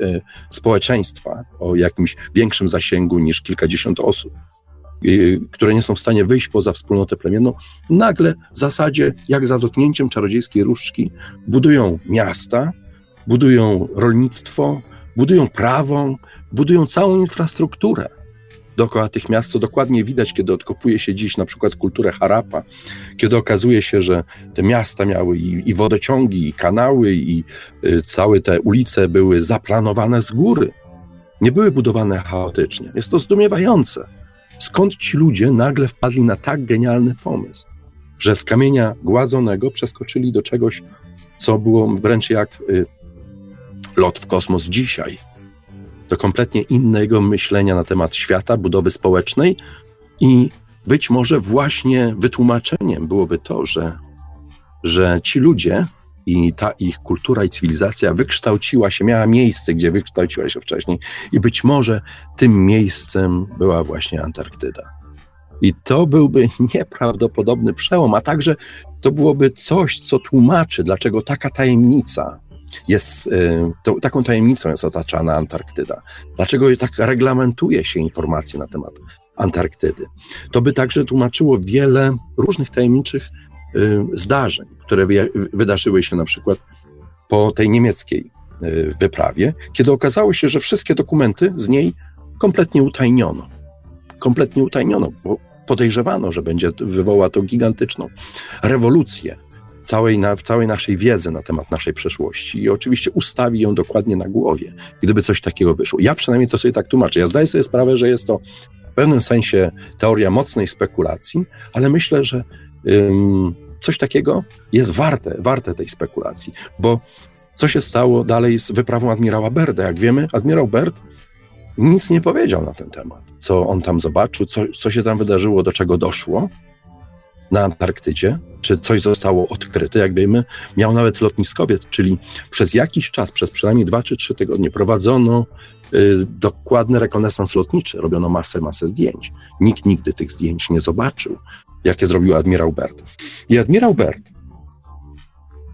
społeczeństwa o jakimś większym zasięgu niż kilkadziesiąt osób, które nie są w stanie wyjść poza wspólnotę plemienną, nagle w zasadzie, jak za dotknięciem czarodziejskiej różdżki, budują miasta, budują rolnictwo, budują prawo, budują całą infrastrukturę dookoła tych miast, co dokładnie widać, kiedy odkopuje się dziś na przykład kulturę Harappa, kiedy okazuje się, że te miasta miały i, i wodociągi, i kanały, i y, całe te ulice były zaplanowane z góry. Nie były budowane chaotycznie. Jest to zdumiewające. Skąd ci ludzie nagle wpadli na tak genialny pomysł, że z kamienia gładzonego przeskoczyli do czegoś, co było wręcz jak y, lot w kosmos dzisiaj do kompletnie innego myślenia na temat świata, budowy społecznej i być może właśnie wytłumaczeniem byłoby to, że, że ci ludzie i ta ich kultura i cywilizacja wykształciła się, miała miejsce, gdzie wykształciła się wcześniej, i być może tym miejscem była właśnie Antarktyda. I to byłby nieprawdopodobny przełom, a także to byłoby coś, co tłumaczy, dlaczego taka tajemnica jest, y, to, taką tajemnicą jest otaczana Antarktyda. Dlaczego tak reglamentuje się informacje na temat Antarktydy? To by także tłumaczyło wiele różnych tajemniczych y, zdarzeń, które wydarzyły się na przykład po tej niemieckiej y, wyprawie, kiedy okazało się, że wszystkie dokumenty z niej kompletnie utajniono. Kompletnie utajniono, bo podejrzewano, że będzie wywoła to gigantyczną rewolucję całej, na, w całej naszej wiedzy na temat naszej przeszłości i oczywiście ustawi ją dokładnie na głowie, gdyby coś takiego wyszło. Ja przynajmniej to sobie tak tłumaczę. Ja zdaję sobie sprawę, że jest to w pewnym sensie teoria mocnej spekulacji, ale myślę, że ym, coś takiego jest warte, warte tej spekulacji, bo co się stało dalej z wyprawą admirała Berda? Jak wiemy, admirał Berd nic nie powiedział na ten temat. Co on tam zobaczył, co, co się tam wydarzyło, do czego doszło na Antarktydzie, czy coś zostało odkryte, jak wiemy, miał nawet lotniskowiec, czyli przez jakiś czas, przez przynajmniej dwa czy trzy tygodnie prowadzono y, dokładny rekonesans lotniczy, robiono masę, masę zdjęć. Nikt nigdy tych zdjęć nie zobaczył, jakie zrobił admirał Bert. I admirał Bert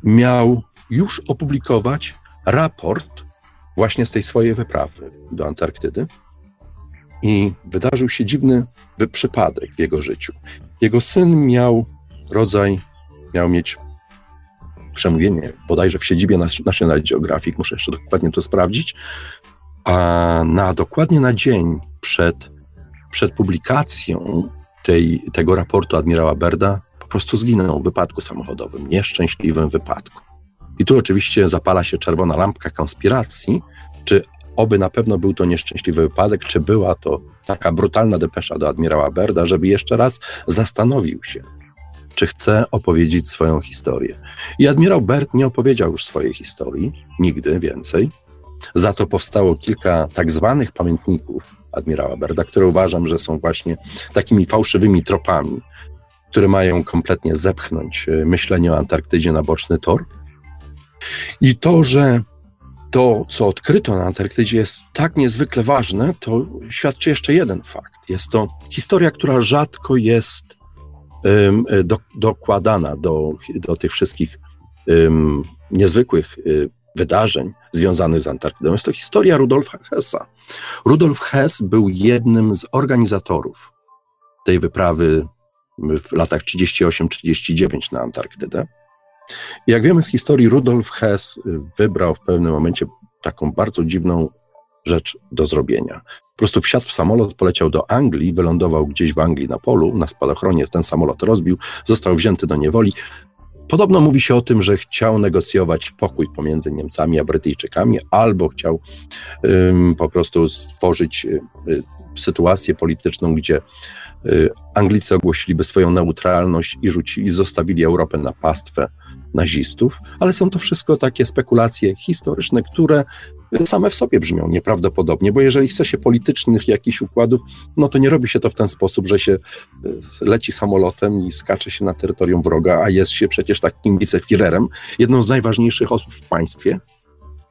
miał już opublikować raport właśnie z tej swojej wyprawy do Antarktydy. I wydarzył się dziwny przypadek w jego życiu. Jego syn miał rodzaj, miał mieć przemówienie, bodajże w siedzibie National Geographic, muszę jeszcze dokładnie to sprawdzić, a na, dokładnie na dzień przed, przed publikacją tej, tego raportu admirała Berda po prostu zginął w wypadku samochodowym, nieszczęśliwym wypadku. I tu oczywiście zapala się czerwona lampka konspiracji, czy oby na pewno był to nieszczęśliwy wypadek, czy była to taka brutalna depesza do admirała Berda, żeby jeszcze raz zastanowił się, czy chce opowiedzieć swoją historię. I admirał Bert nie opowiedział już swojej historii, nigdy więcej. Za to powstało kilka tak zwanych pamiętników admirała Berda, które uważam, że są właśnie takimi fałszywymi tropami, które mają kompletnie zepchnąć e, myślenie o Antarktydzie na boczny tor. I to, że to, co odkryto na Antarktydzie, jest tak niezwykle ważne, to świadczy jeszcze jeden fakt. Jest to historia, która rzadko jest um, do, dokładana do, do tych wszystkich um, niezwykłych um, wydarzeń związanych z Antarktydą. Jest to historia Rudolfa Hessa. Rudolf Hess był jednym z organizatorów tej wyprawy w latach 38-39 na Antarktydę. Jak wiemy z historii, Rudolf Hess wybrał w pewnym momencie taką bardzo dziwną rzecz do zrobienia. Po prostu wsiadł w samolot, poleciał do Anglii, wylądował gdzieś w Anglii na polu, na spadochronie ten samolot rozbił, został wzięty do niewoli. Podobno mówi się o tym, że chciał negocjować pokój pomiędzy Niemcami a Brytyjczykami, albo chciał um, po prostu stworzyć y, sytuację polityczną, gdzie y, Anglicy ogłosiliby swoją neutralność i rzucili, zostawili Europę na pastwę nazistów, ale są to wszystko takie spekulacje historyczne, które same w sobie brzmią nieprawdopodobnie, bo jeżeli chce się politycznych jakichś układów, no to nie robi się to w ten sposób, że się y, leci samolotem i skacze się na terytorium wroga, a jest się przecież takim wiceführerem, jedną z najważniejszych osób w państwie,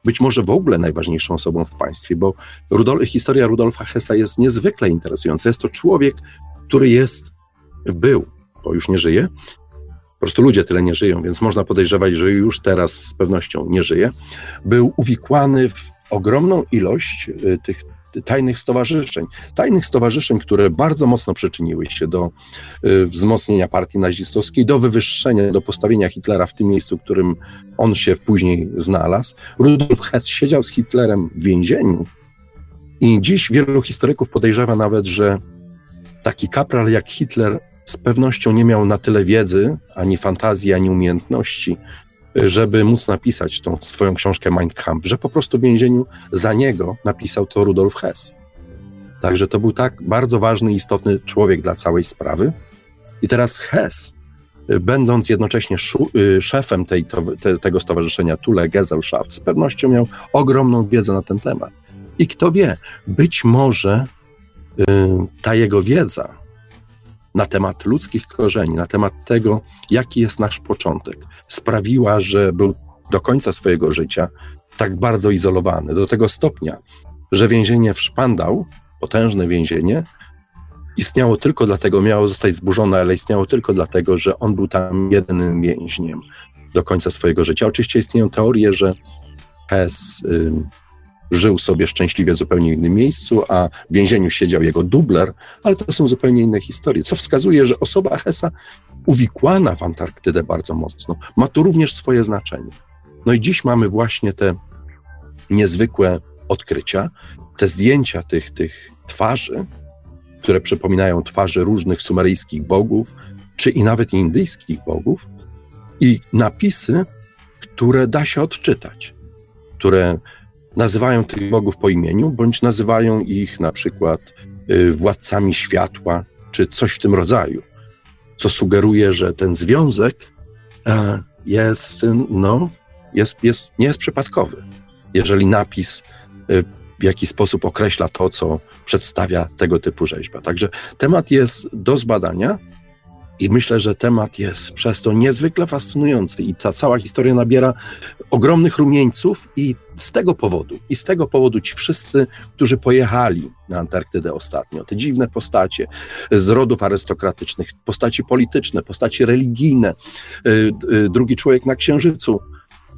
być może w ogóle najważniejszą osobą w państwie, bo Rudol historia Rudolfa Hessa jest niezwykle interesująca. Jest to człowiek, który jest, był, bo już nie żyje, po prostu ludzie tyle nie żyją, więc można podejrzewać, że już teraz z pewnością nie żyje, był uwikłany w ogromną ilość y, tych tajnych stowarzyszeń. Tajnych stowarzyszeń, które bardzo mocno przyczyniły się do y, wzmocnienia partii nazistowskiej, do wywyższenia, do postawienia Hitlera w tym miejscu, w którym on się później znalazł. Rudolf Hess siedział z Hitlerem w więzieniu i dziś wielu historyków podejrzewa nawet, że taki kapral jak Hitler z pewnością nie miał na tyle wiedzy, ani fantazji, ani umiejętności, żeby móc napisać tą swoją książkę Mein Kampf, że po prostu w więzieniu za niego napisał to Rudolf Hess. Także to był tak bardzo ważny, istotny człowiek dla całej sprawy. I teraz Hess, będąc jednocześnie y, szefem tej, te, tego stowarzyszenia Thule Gesellschaft, z pewnością miał ogromną wiedzę na ten temat. I kto wie, być może y, ta jego wiedza na temat ludzkich korzeni, na temat tego, jaki jest nasz początek, sprawiła, że był do końca swojego życia tak bardzo izolowany, do tego stopnia, że więzienie w Szpandał, potężne więzienie, istniało tylko dlatego, miało zostać zburzone, ale istniało tylko dlatego, że on był tam jedynym więźniem do końca swojego życia. Oczywiście istnieją teorie, że Hess żył sobie szczęśliwie w zupełnie innym miejscu, a w więzieniu siedział jego dubler, ale to są zupełnie inne historie, co wskazuje, że osoba Hessa uwikłana w Antarktydę bardzo mocno, ma tu również swoje znaczenie. No i dziś mamy właśnie te niezwykłe odkrycia, te zdjęcia tych, tych twarzy, które przypominają twarze różnych sumeryjskich bogów, czy i nawet indyjskich bogów, i napisy, które da się odczytać, które nazywają tych bogów po imieniu, bądź nazywają ich na przykład y, władcami światła, czy coś w tym rodzaju, co sugeruje, że ten związek e, jest, no, jest, jest, nie jest przypadkowy. Jeżeli napis y, w jakiś sposób określa to, co przedstawia tego typu rzeźba. Także temat jest do zbadania. I myślę, że temat jest przez to niezwykle fascynujący i ta cała historia nabiera ogromnych rumieńców i z tego powodu, i z tego powodu ci wszyscy, którzy pojechali na Antarktydę ostatnio, te dziwne postacie z rodów arystokratycznych, postaci polityczne, postaci religijne, y, y, drugi człowiek na Księżycu,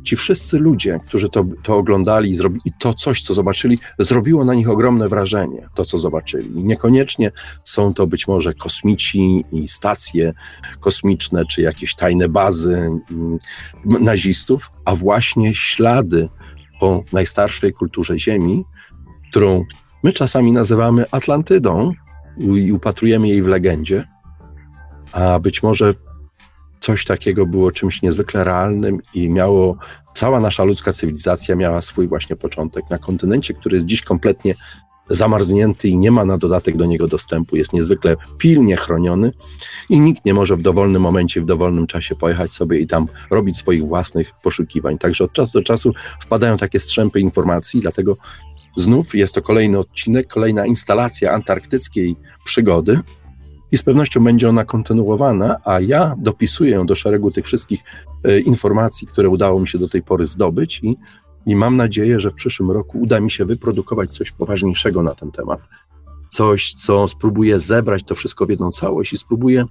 ci wszyscy ludzie, którzy to, to oglądali i to coś, co zobaczyli, zrobiło na nich ogromne wrażenie, to co zobaczyli. I niekoniecznie są to być może kosmici i stacje kosmiczne, czy jakieś tajne bazy mm, nazistów, a właśnie ślady po najstarszej kulturze Ziemi, którą my czasami nazywamy Atlantydą i upatrujemy jej w legendzie, a być może coś takiego było czymś niezwykle realnym i miało, cała nasza ludzka cywilizacja miała swój właśnie początek na kontynencie, który jest dziś kompletnie zamarznięty i nie ma na dodatek do niego dostępu, jest niezwykle pilnie chroniony i nikt nie może w dowolnym momencie, w dowolnym czasie pojechać sobie i tam robić swoich własnych poszukiwań. Także od czasu do czasu wpadają takie strzępy informacji, dlatego znów jest to kolejny odcinek, kolejna instalacja antarktyckiej przygody, i z pewnością będzie ona kontynuowana, a ja dopisuję ją do szeregu tych wszystkich e, informacji, które udało mi się do tej pory zdobyć i i mam nadzieję, że w przyszłym roku uda mi się wyprodukować coś poważniejszego na ten temat. Coś, co spróbuje zebrać to wszystko w jedną całość i spróbuje,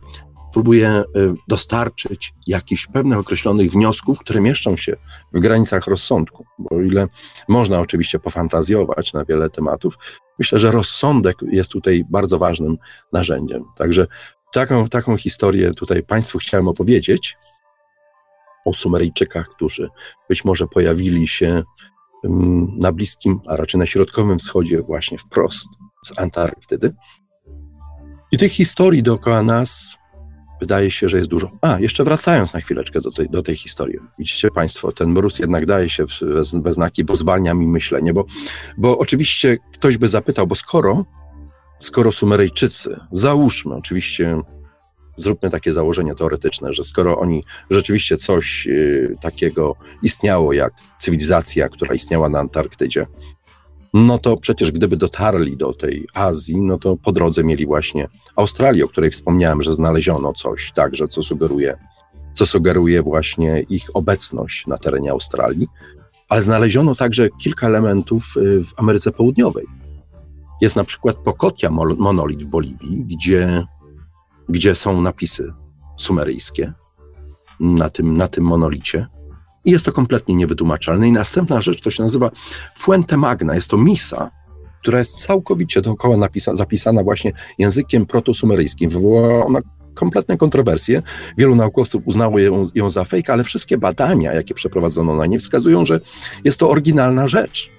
spróbuje dostarczyć jakichś pewnych określonych wniosków, które mieszczą się w granicach rozsądku. Bo o ile można oczywiście pofantazjować na wiele tematów, myślę, że rozsądek jest tutaj bardzo ważnym narzędziem. Także taką, taką historię tutaj Państwu chciałem opowiedzieć o Sumeryjczykach, którzy być może pojawili się mm, na Bliskim, a raczej na Środkowym Wschodzie, właśnie wprost z Antarktydy. I tych historii dookoła nas wydaje się, że jest dużo. A, jeszcze wracając na chwileczkę do tej, do tej historii. Widzicie Państwo, ten mróz jednak daje się we znaki, bo zwalnia mi myślenie, bo, bo oczywiście ktoś by zapytał, bo skoro, skoro Sumeryjczycy, załóżmy oczywiście zróbmy takie założenie teoretyczne, że skoro oni rzeczywiście coś y, takiego istniało jak cywilizacja, która istniała na Antarktydzie, no to przecież gdyby dotarli do tej Azji, no to po drodze mieli właśnie Australię, o której wspomniałem, że znaleziono coś także, co sugeruje, co sugeruje właśnie ich obecność na terenie Australii, ale znaleziono także kilka elementów y, w Ameryce Południowej. Jest na przykład Pokotia monolit w Boliwii, gdzie gdzie są napisy sumeryjskie na tym, na tym monolicie. I jest to kompletnie niewytłumaczalne. I następna rzecz to się nazywa Fuente Magna. Jest to misa, która jest całkowicie dookoła napisa- zapisana właśnie językiem protosumeryjskim. Wywołała ona kompletne kontrowersje. Wielu naukowców uznało ją, ją za fake, ale wszystkie badania, jakie przeprowadzono na nie, wskazują, że jest to oryginalna rzecz.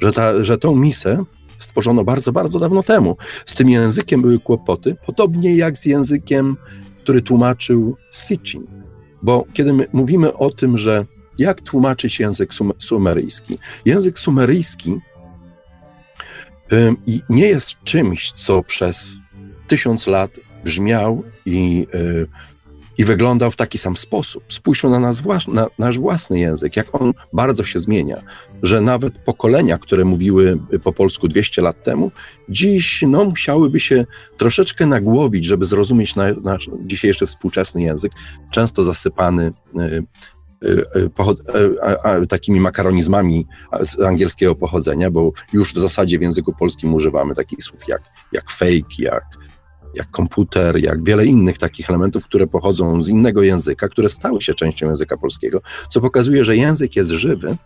Że, ta, że tą misę stworzono bardzo, bardzo dawno temu. Z tym językiem były kłopoty, podobnie jak z językiem, który tłumaczył Sitchin. Bo kiedy mówimy o tym, że jak tłumaczyć język sum sumeryjski? Język sumeryjski nie jest czymś, co przez tysiąc lat brzmiał i y, i wyglądał w taki sam sposób. Spójrzmy na, nas, na nasz własny język, jak on bardzo się zmienia, że nawet pokolenia, które mówiły po polsku 200 lat temu, dziś no, musiałyby się troszeczkę nagłowić, żeby zrozumieć na, nasz dzisiejszy współczesny język, często zasypany y, y, y, takimi makaronizmami z angielskiego pochodzenia, bo już w zasadzie w języku polskim używamy takich słów jak, jak fake, jak jak komputer, jak wiele innych takich elementów, które pochodzą z innego języka, które stały się częścią języka polskiego, co pokazuje, że język jest żywy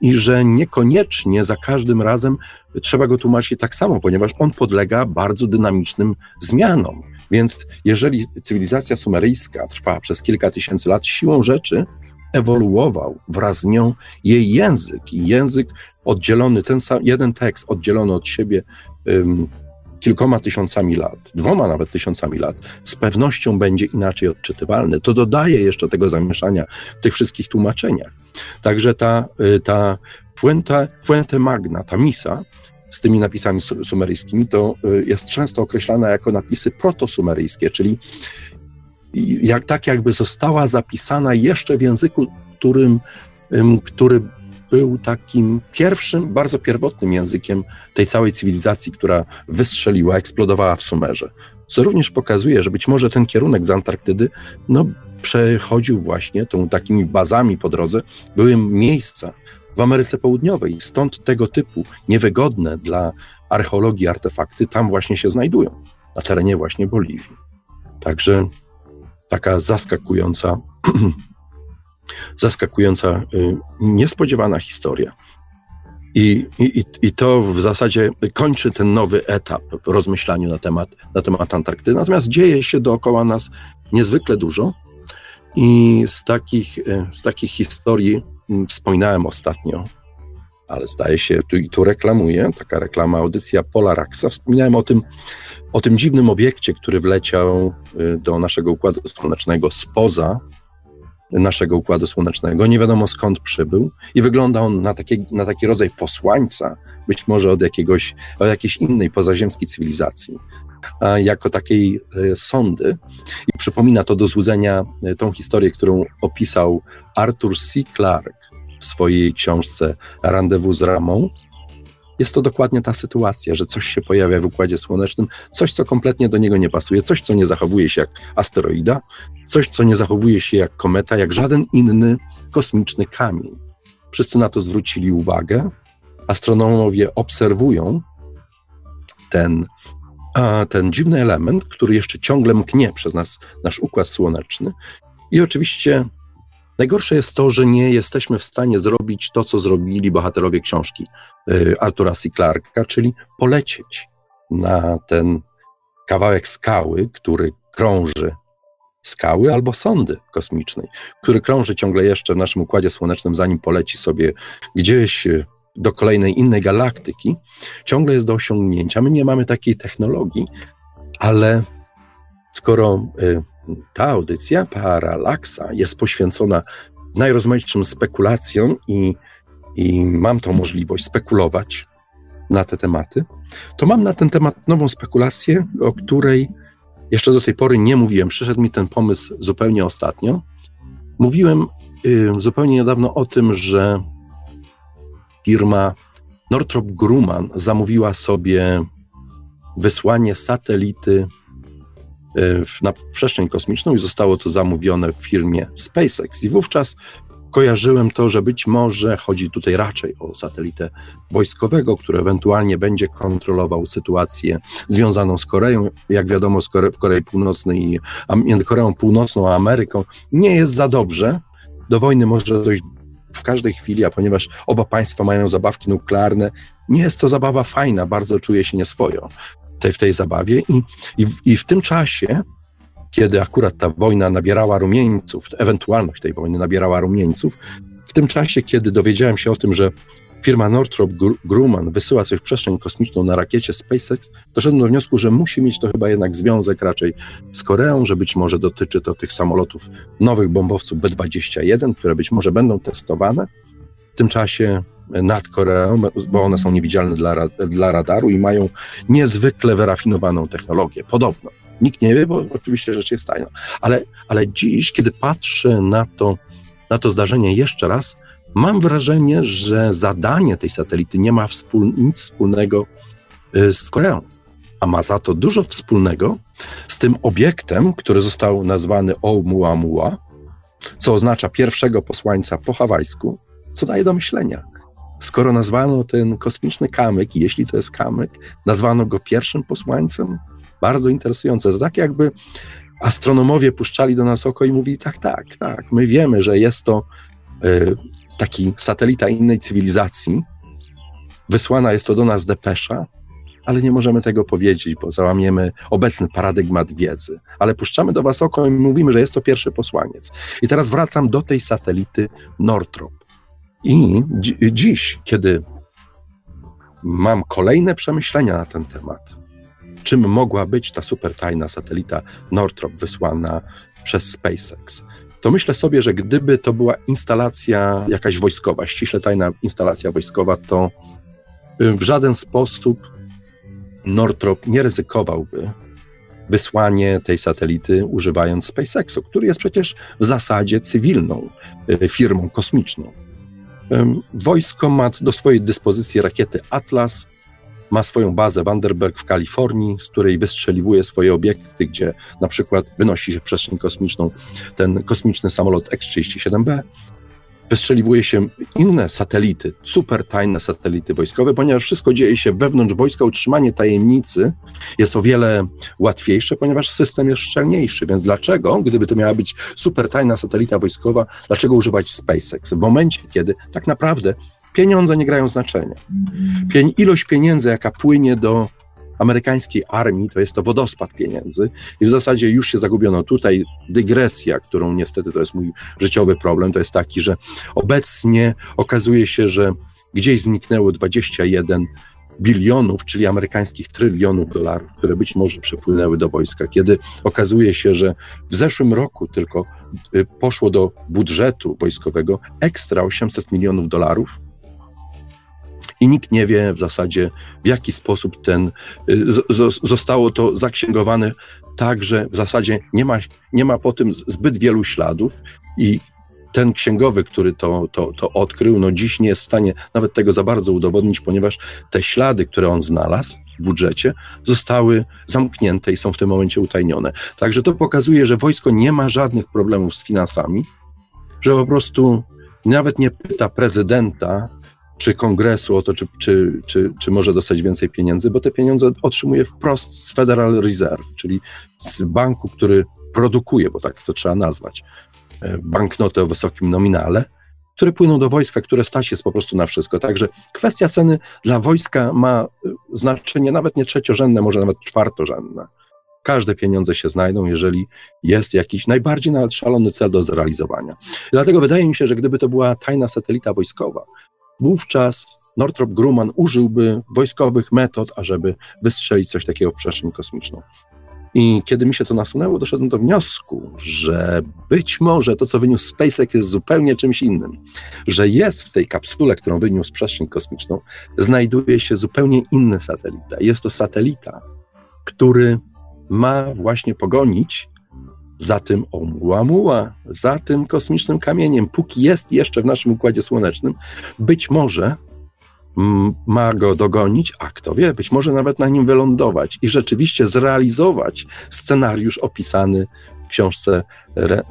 i że niekoniecznie za każdym razem trzeba go tłumaczyć tak samo, ponieważ on podlega bardzo dynamicznym zmianom. Więc jeżeli cywilizacja sumeryjska trwa przez kilka tysięcy lat, siłą rzeczy ewoluował wraz z nią jej język. I język oddzielony, ten sam, jeden tekst oddzielony od siebie kilkoma tysiącami lat, dwoma nawet tysiącami lat, z pewnością będzie inaczej odczytywalny. To dodaje jeszcze tego zamieszania w tych wszystkich tłumaczeniach. Także ta, y, ta Fuente, Fuente Magna, ta misa, z tymi napisami sumeryjskimi, to y, jest często określana jako napisy protosumeryjskie, czyli jak, tak jakby została zapisana jeszcze w języku, którym, który był takim pierwszym, bardzo pierwotnym językiem tej całej cywilizacji, która wystrzeliła, eksplodowała w Sumerze. Co również pokazuje, że być może ten kierunek z Antarktydy no, przechodził właśnie tą takimi bazami po drodze, były miejsca w Ameryce Południowej. Stąd tego typu niewygodne dla archeologii artefakty tam właśnie się znajdują, na terenie właśnie Boliwii. Także taka zaskakująca zaskakująca, y, niespodziewana historia. I, i, I to w zasadzie kończy ten nowy etap w rozmyślaniu na temat, na temat Antarktydy. Natomiast dzieje się dookoła nas niezwykle dużo. I z takich, y, z takich historii mm, wspominałem ostatnio, ale zdaje się, tu i tu reklamuję, taka reklama, audycja Polaraxa. Wspominałem o tym, o tym dziwnym obiekcie, który wleciał y, do naszego układu słonecznego spoza naszego Układu Słonecznego. Nie wiadomo skąd przybył i wygląda on na, takie, na taki rodzaj posłańca, być może od, jakiegoś, od jakiejś innej pozaziemskiej cywilizacji, jako takiej e, sondy. I przypomina to do złudzenia e, tą historię, którą opisał Arthur C. Clarke w swojej książce Rendezvous z Ramą, jest to dokładnie ta sytuacja, że coś się pojawia w Układzie Słonecznym, coś, co kompletnie do niego nie pasuje, coś, co nie zachowuje się jak asteroida, coś, co nie zachowuje się jak kometa, jak żaden inny kosmiczny kamień. Wszyscy na to zwrócili uwagę. Astronomowie obserwują ten, ten dziwny element, który jeszcze ciągle mknie przez nas, nasz układ słoneczny. I oczywiście najgorsze jest to, że nie jesteśmy w stanie zrobić to, co zrobili bohaterowie książki y, Artura C. Clarka, czyli polecieć na ten kawałek skały, który krąży skały albo sondy kosmicznej, który krąży ciągle jeszcze w naszym układzie słonecznym, zanim poleci sobie gdzieś y, do kolejnej innej galaktyki, ciągle jest do osiągnięcia. My nie mamy takiej technologii, ale skoro y, ta audycja Paralaksa jest poświęcona najrozmaitszym spekulacjom i, i mam tą możliwość spekulować na te tematy, to mam na ten temat nową spekulację, o której jeszcze do tej pory nie mówiłem. Przyszedł mi ten pomysł zupełnie ostatnio. Mówiłem y, zupełnie niedawno o tym, że firma Northrop Grumman zamówiła sobie wysłanie satelity na przestrzeń kosmiczną i zostało to zamówione w firmie SpaceX. I wówczas kojarzyłem to, że być może chodzi tutaj raczej o satelitę wojskowego, który ewentualnie będzie kontrolował sytuację związaną z Koreą. Jak wiadomo, w Korei Północnej, między Koreą Północną a Ameryką nie jest za dobrze. Do wojny może dojść w każdej chwili, a ponieważ oba państwa mają zabawki nuklearne, nie jest to zabawa fajna, bardzo czuję się nieswojo tej, w tej zabawie i, i, i w tym czasie kiedy akurat ta wojna nabierała rumieńców, ewentualność tej wojny nabierała rumieńców, w tym czasie, kiedy dowiedziałem się o tym, że firma Northrop Grumman wysyła coś w przestrzeń kosmiczną na rakiecie SpaceX, doszedłem do wniosku, że musi mieć to chyba jednak związek raczej z Koreą, że być może dotyczy to tych samolotów nowych bombowców B-21, które być może będą testowane. W tym czasie nad Koreą, bo one są niewidzialne dla, dla radaru i mają niezwykle wyrafinowaną technologię, podobno. Nikt nie wie, bo oczywiście rzecz jest tajna. Ale, ale dziś, kiedy patrzę na to, na to zdarzenie jeszcze raz, mam wrażenie, że zadanie tej satelity nie ma wspól, nic wspólnego y, z Koreą, a ma za to dużo wspólnego z tym obiektem, który został nazwany Oumuamua, co oznacza pierwszego posłańca po hawajsku, co daje do myślenia. Skoro nazwano ten kosmiczny kamyk, jeśli to jest kamyk, nazwano go pierwszym posłańcem, bardzo interesujące. To tak jakby astronomowie puszczali do nas oko i mówili, tak, tak, tak, my wiemy, że jest to y, taki satelita innej cywilizacji, wysłana jest to do nas depesza, ale nie możemy tego powiedzieć, bo załamiemy obecny paradygmat wiedzy. Ale puszczamy do was oko i mówimy, że jest to pierwszy posłaniec. I teraz wracam do tej satelity Northrop. I dzi dziś, kiedy mam kolejne przemyślenia na ten temat, czym mogła być ta super tajna satelita Northrop wysłana przez SpaceX. To myślę sobie, że gdyby to była instalacja jakaś wojskowa, ściśle tajna instalacja wojskowa, to w żaden sposób Northrop nie ryzykowałby wysłanie tej satelity używając SpaceXu, który jest przecież w zasadzie cywilną y, firmą kosmiczną. Wojsko ma do swojej dyspozycji rakiety Atlas, ma swoją bazę Vandenberg w Kalifornii, z której wystrzeliwuje swoje obiekty, gdzie na przykład wynosi się przestrzeń kosmiczną ten kosmiczny samolot X-37B. Wystrzeliwuje się inne satelity, super tajne satelity wojskowe, ponieważ wszystko dzieje się wewnątrz wojska. Utrzymanie tajemnicy jest o wiele łatwiejsze, ponieważ system jest szczelniejszy. Więc dlaczego, gdyby to miała być super tajna satelita wojskowa, dlaczego używać SpaceX? W momencie, kiedy tak naprawdę pieniądze nie grają znaczenia. Ilość pieniędzy, jaka płynie do amerykańskiej armii, to jest to wodospad pieniędzy i w zasadzie już się zagubiono. Tutaj dygresja, którą niestety to jest mój życiowy problem, to jest taki, że obecnie okazuje się, że gdzieś zniknęło 21 bilionów, czyli amerykańskich trylionów dolarów, które być może przepłynęły do wojska, kiedy okazuje się, że w zeszłym roku tylko y, poszło do budżetu wojskowego ekstra 800 milionów dolarów, i nikt nie wie w zasadzie, w jaki sposób ten, y, zostało to zaksięgowane tak, że w zasadzie nie ma, nie ma po tym zbyt wielu śladów i ten księgowy, który to, to, to odkrył, no dziś nie jest w stanie nawet tego za bardzo udowodnić, ponieważ te ślady, które on znalazł w budżecie, zostały zamknięte i są w tym momencie utajnione. Także to pokazuje, że wojsko nie ma żadnych problemów z finansami, że po prostu nawet nie pyta prezydenta czy kongresu o to, czy, czy, czy, czy może dostać więcej pieniędzy, bo te pieniądze otrzymuje wprost z Federal Reserve, czyli z banku, który produkuje, bo tak to trzeba nazwać, e, banknoty o wysokim nominale, które płyną do wojska, które stać jest po prostu na wszystko. Także kwestia ceny dla wojska ma e, znaczenie nawet nie trzeciorzędne, może nawet czwartorzędne. Każde pieniądze się znajdą, jeżeli jest jakiś najbardziej nawet szalony cel do zrealizowania. Dlatego wydaje mi się, że gdyby to była tajna satelita wojskowa, wówczas Northrop Grumman użyłby wojskowych metod, ażeby wystrzelić coś takiego w przestrzeń kosmiczną. I kiedy mi się to nasunęło, doszedłem do wniosku, że być może to, co wyniósł SpaceX, jest zupełnie czymś innym. Że jest w tej kapsule, którą wyniósł przestrzeń kosmiczną, znajduje się zupełnie inny satelita. Jest to satelita, który ma właśnie pogonić za tym Oumuamua, za tym kosmicznym kamieniem, póki jest jeszcze w naszym Układzie Słonecznym, być może ma go dogonić, a kto wie, być może nawet na nim wylądować i rzeczywiście zrealizować scenariusz opisany w książce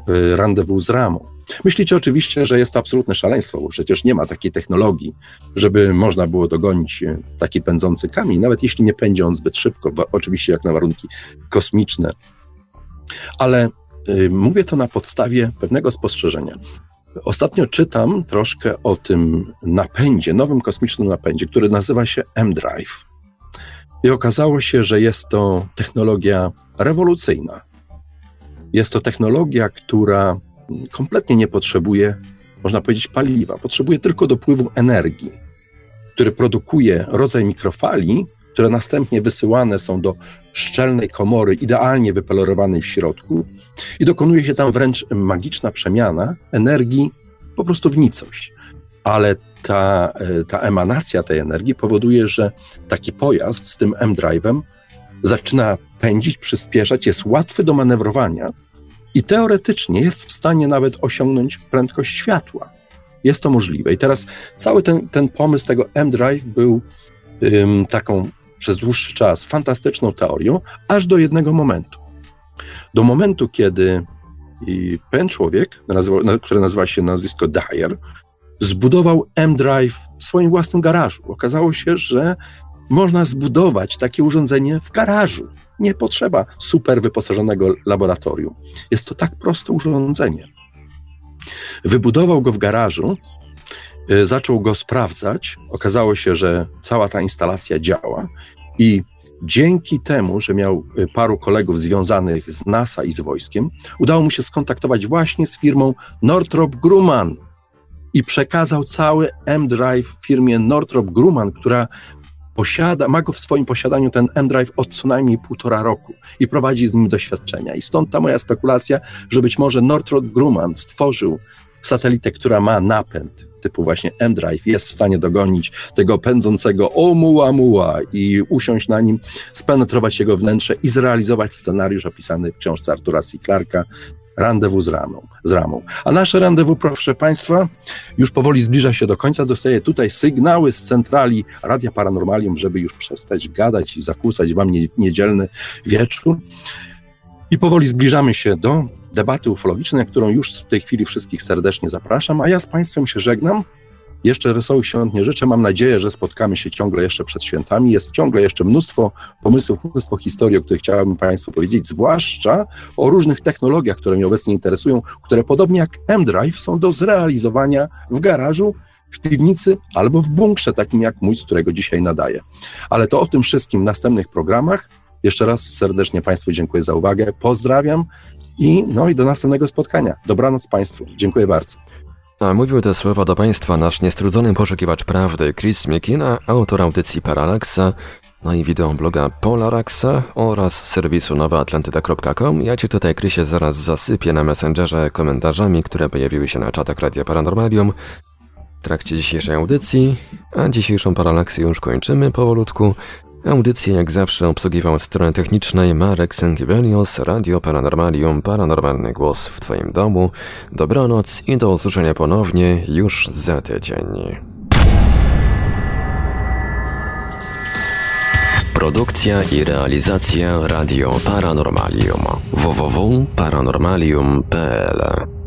y, Randewu z Ramą. Myślicie oczywiście, że jest to absolutne szaleństwo, bo przecież nie ma takiej technologii, żeby można było dogonić y, taki pędzący kamień, nawet jeśli nie pędzi on zbyt szybko, oczywiście jak na warunki kosmiczne. Ale mówię to na podstawie pewnego spostrzeżenia. Ostatnio czytam troszkę o tym napędzie, nowym kosmicznym napędzie, który nazywa się M-Drive. I okazało się, że jest to technologia rewolucyjna. Jest to technologia, która kompletnie nie potrzebuje, można powiedzieć, paliwa. Potrzebuje tylko dopływu energii, który produkuje rodzaj mikrofali, które następnie wysyłane są do szczelnej komory, idealnie wypolerowanej w środku, i dokonuje się tam wręcz magiczna przemiana energii po prostu w nicość. Ale ta, e, ta emanacja tej energii powoduje, że taki pojazd z tym M-Drive'em zaczyna pędzić, przyspieszać, jest łatwy do manewrowania i teoretycznie jest w stanie nawet osiągnąć prędkość światła. Jest to możliwe. I teraz cały ten, ten pomysł tego M-Drive był ym, taką przez dłuższy czas fantastyczną teorią, aż do jednego momentu. Do momentu, kiedy pewien człowiek, który nazywa się nazwisko Dyer, zbudował M-Drive w swoim własnym garażu. Okazało się, że można zbudować takie urządzenie w garażu. Nie potrzeba super wyposażonego laboratorium. Jest to tak proste urządzenie. Wybudował go w garażu, zaczął go sprawdzać. Okazało się, że cała ta instalacja działa i dzięki temu, że miał y, paru kolegów związanych z NASA i z wojskiem, udało mu się skontaktować właśnie z firmą Northrop Grumman i przekazał cały M-Drive firmie Northrop Grumman, która posiada, ma go w swoim posiadaniu ten M-Drive od co najmniej półtora roku i prowadzi z nim doświadczenia. I stąd ta moja spekulacja, że być może Northrop Grumman stworzył satelitę, która ma napęd typu właśnie M-Drive, jest w stanie dogonić tego pędzącego Oumuamua i usiąść na nim, spenetrować jego wnętrze i zrealizować scenariusz opisany w książce Artura C. Clarka Randewu z ramą, z ramą. A nasze randewu, proszę Państwa, już powoli zbliża się do końca. Dostaję tutaj sygnały z centrali Radia Paranormalium, żeby już przestać gadać i zakłócać Wam niedzielny wieczór. I powoli zbliżamy się do debaty ufologicznej, na którą już w tej chwili wszystkich serdecznie zapraszam, a ja z Państwem się żegnam. Jeszcze wesołych świąt nie życzę. Mam nadzieję, że spotkamy się ciągle jeszcze przed świętami. Jest ciągle jeszcze mnóstwo pomysłów, mnóstwo historii, o których chciałbym Państwu powiedzieć, zwłaszcza o różnych technologiach, które mnie obecnie interesują, które podobnie jak M-Drive są do zrealizowania w garażu, w piwnicy albo w bunkrze, takim jak mój, z którego dzisiaj nadaję. Ale to o tym wszystkim w następnych programach. Jeszcze raz serdecznie Państwu dziękuję za uwagę. Pozdrawiam i, no i do następnego spotkania. Dobranoc Państwu. Dziękuję bardzo. A mówił te słowa do Państwa nasz niestrudzony poszukiwacz prawdy Chris Mikina, autor audycji Paralaksa, no i wideobloga Polaraxa oraz serwisu nowaatlantyda.com. Ja Cię tutaj, Chrisie, zaraz zasypię na Messengerze komentarzami, które pojawiły się na czatach Radia Paranormalium w trakcie dzisiejszej audycji, a dzisiejszą Paralaksję już kończymy powolutku. Audycję jak zawsze obsługiwał strony technicznej Marek Sękiewelios, Radio Paranormalium, Paranormalny Głos w Twoim domu. Dobranoc i do usłyszenia ponownie już za tydzień. Produkcja i realizacja Radio Paranormalium www.paranormalium.pl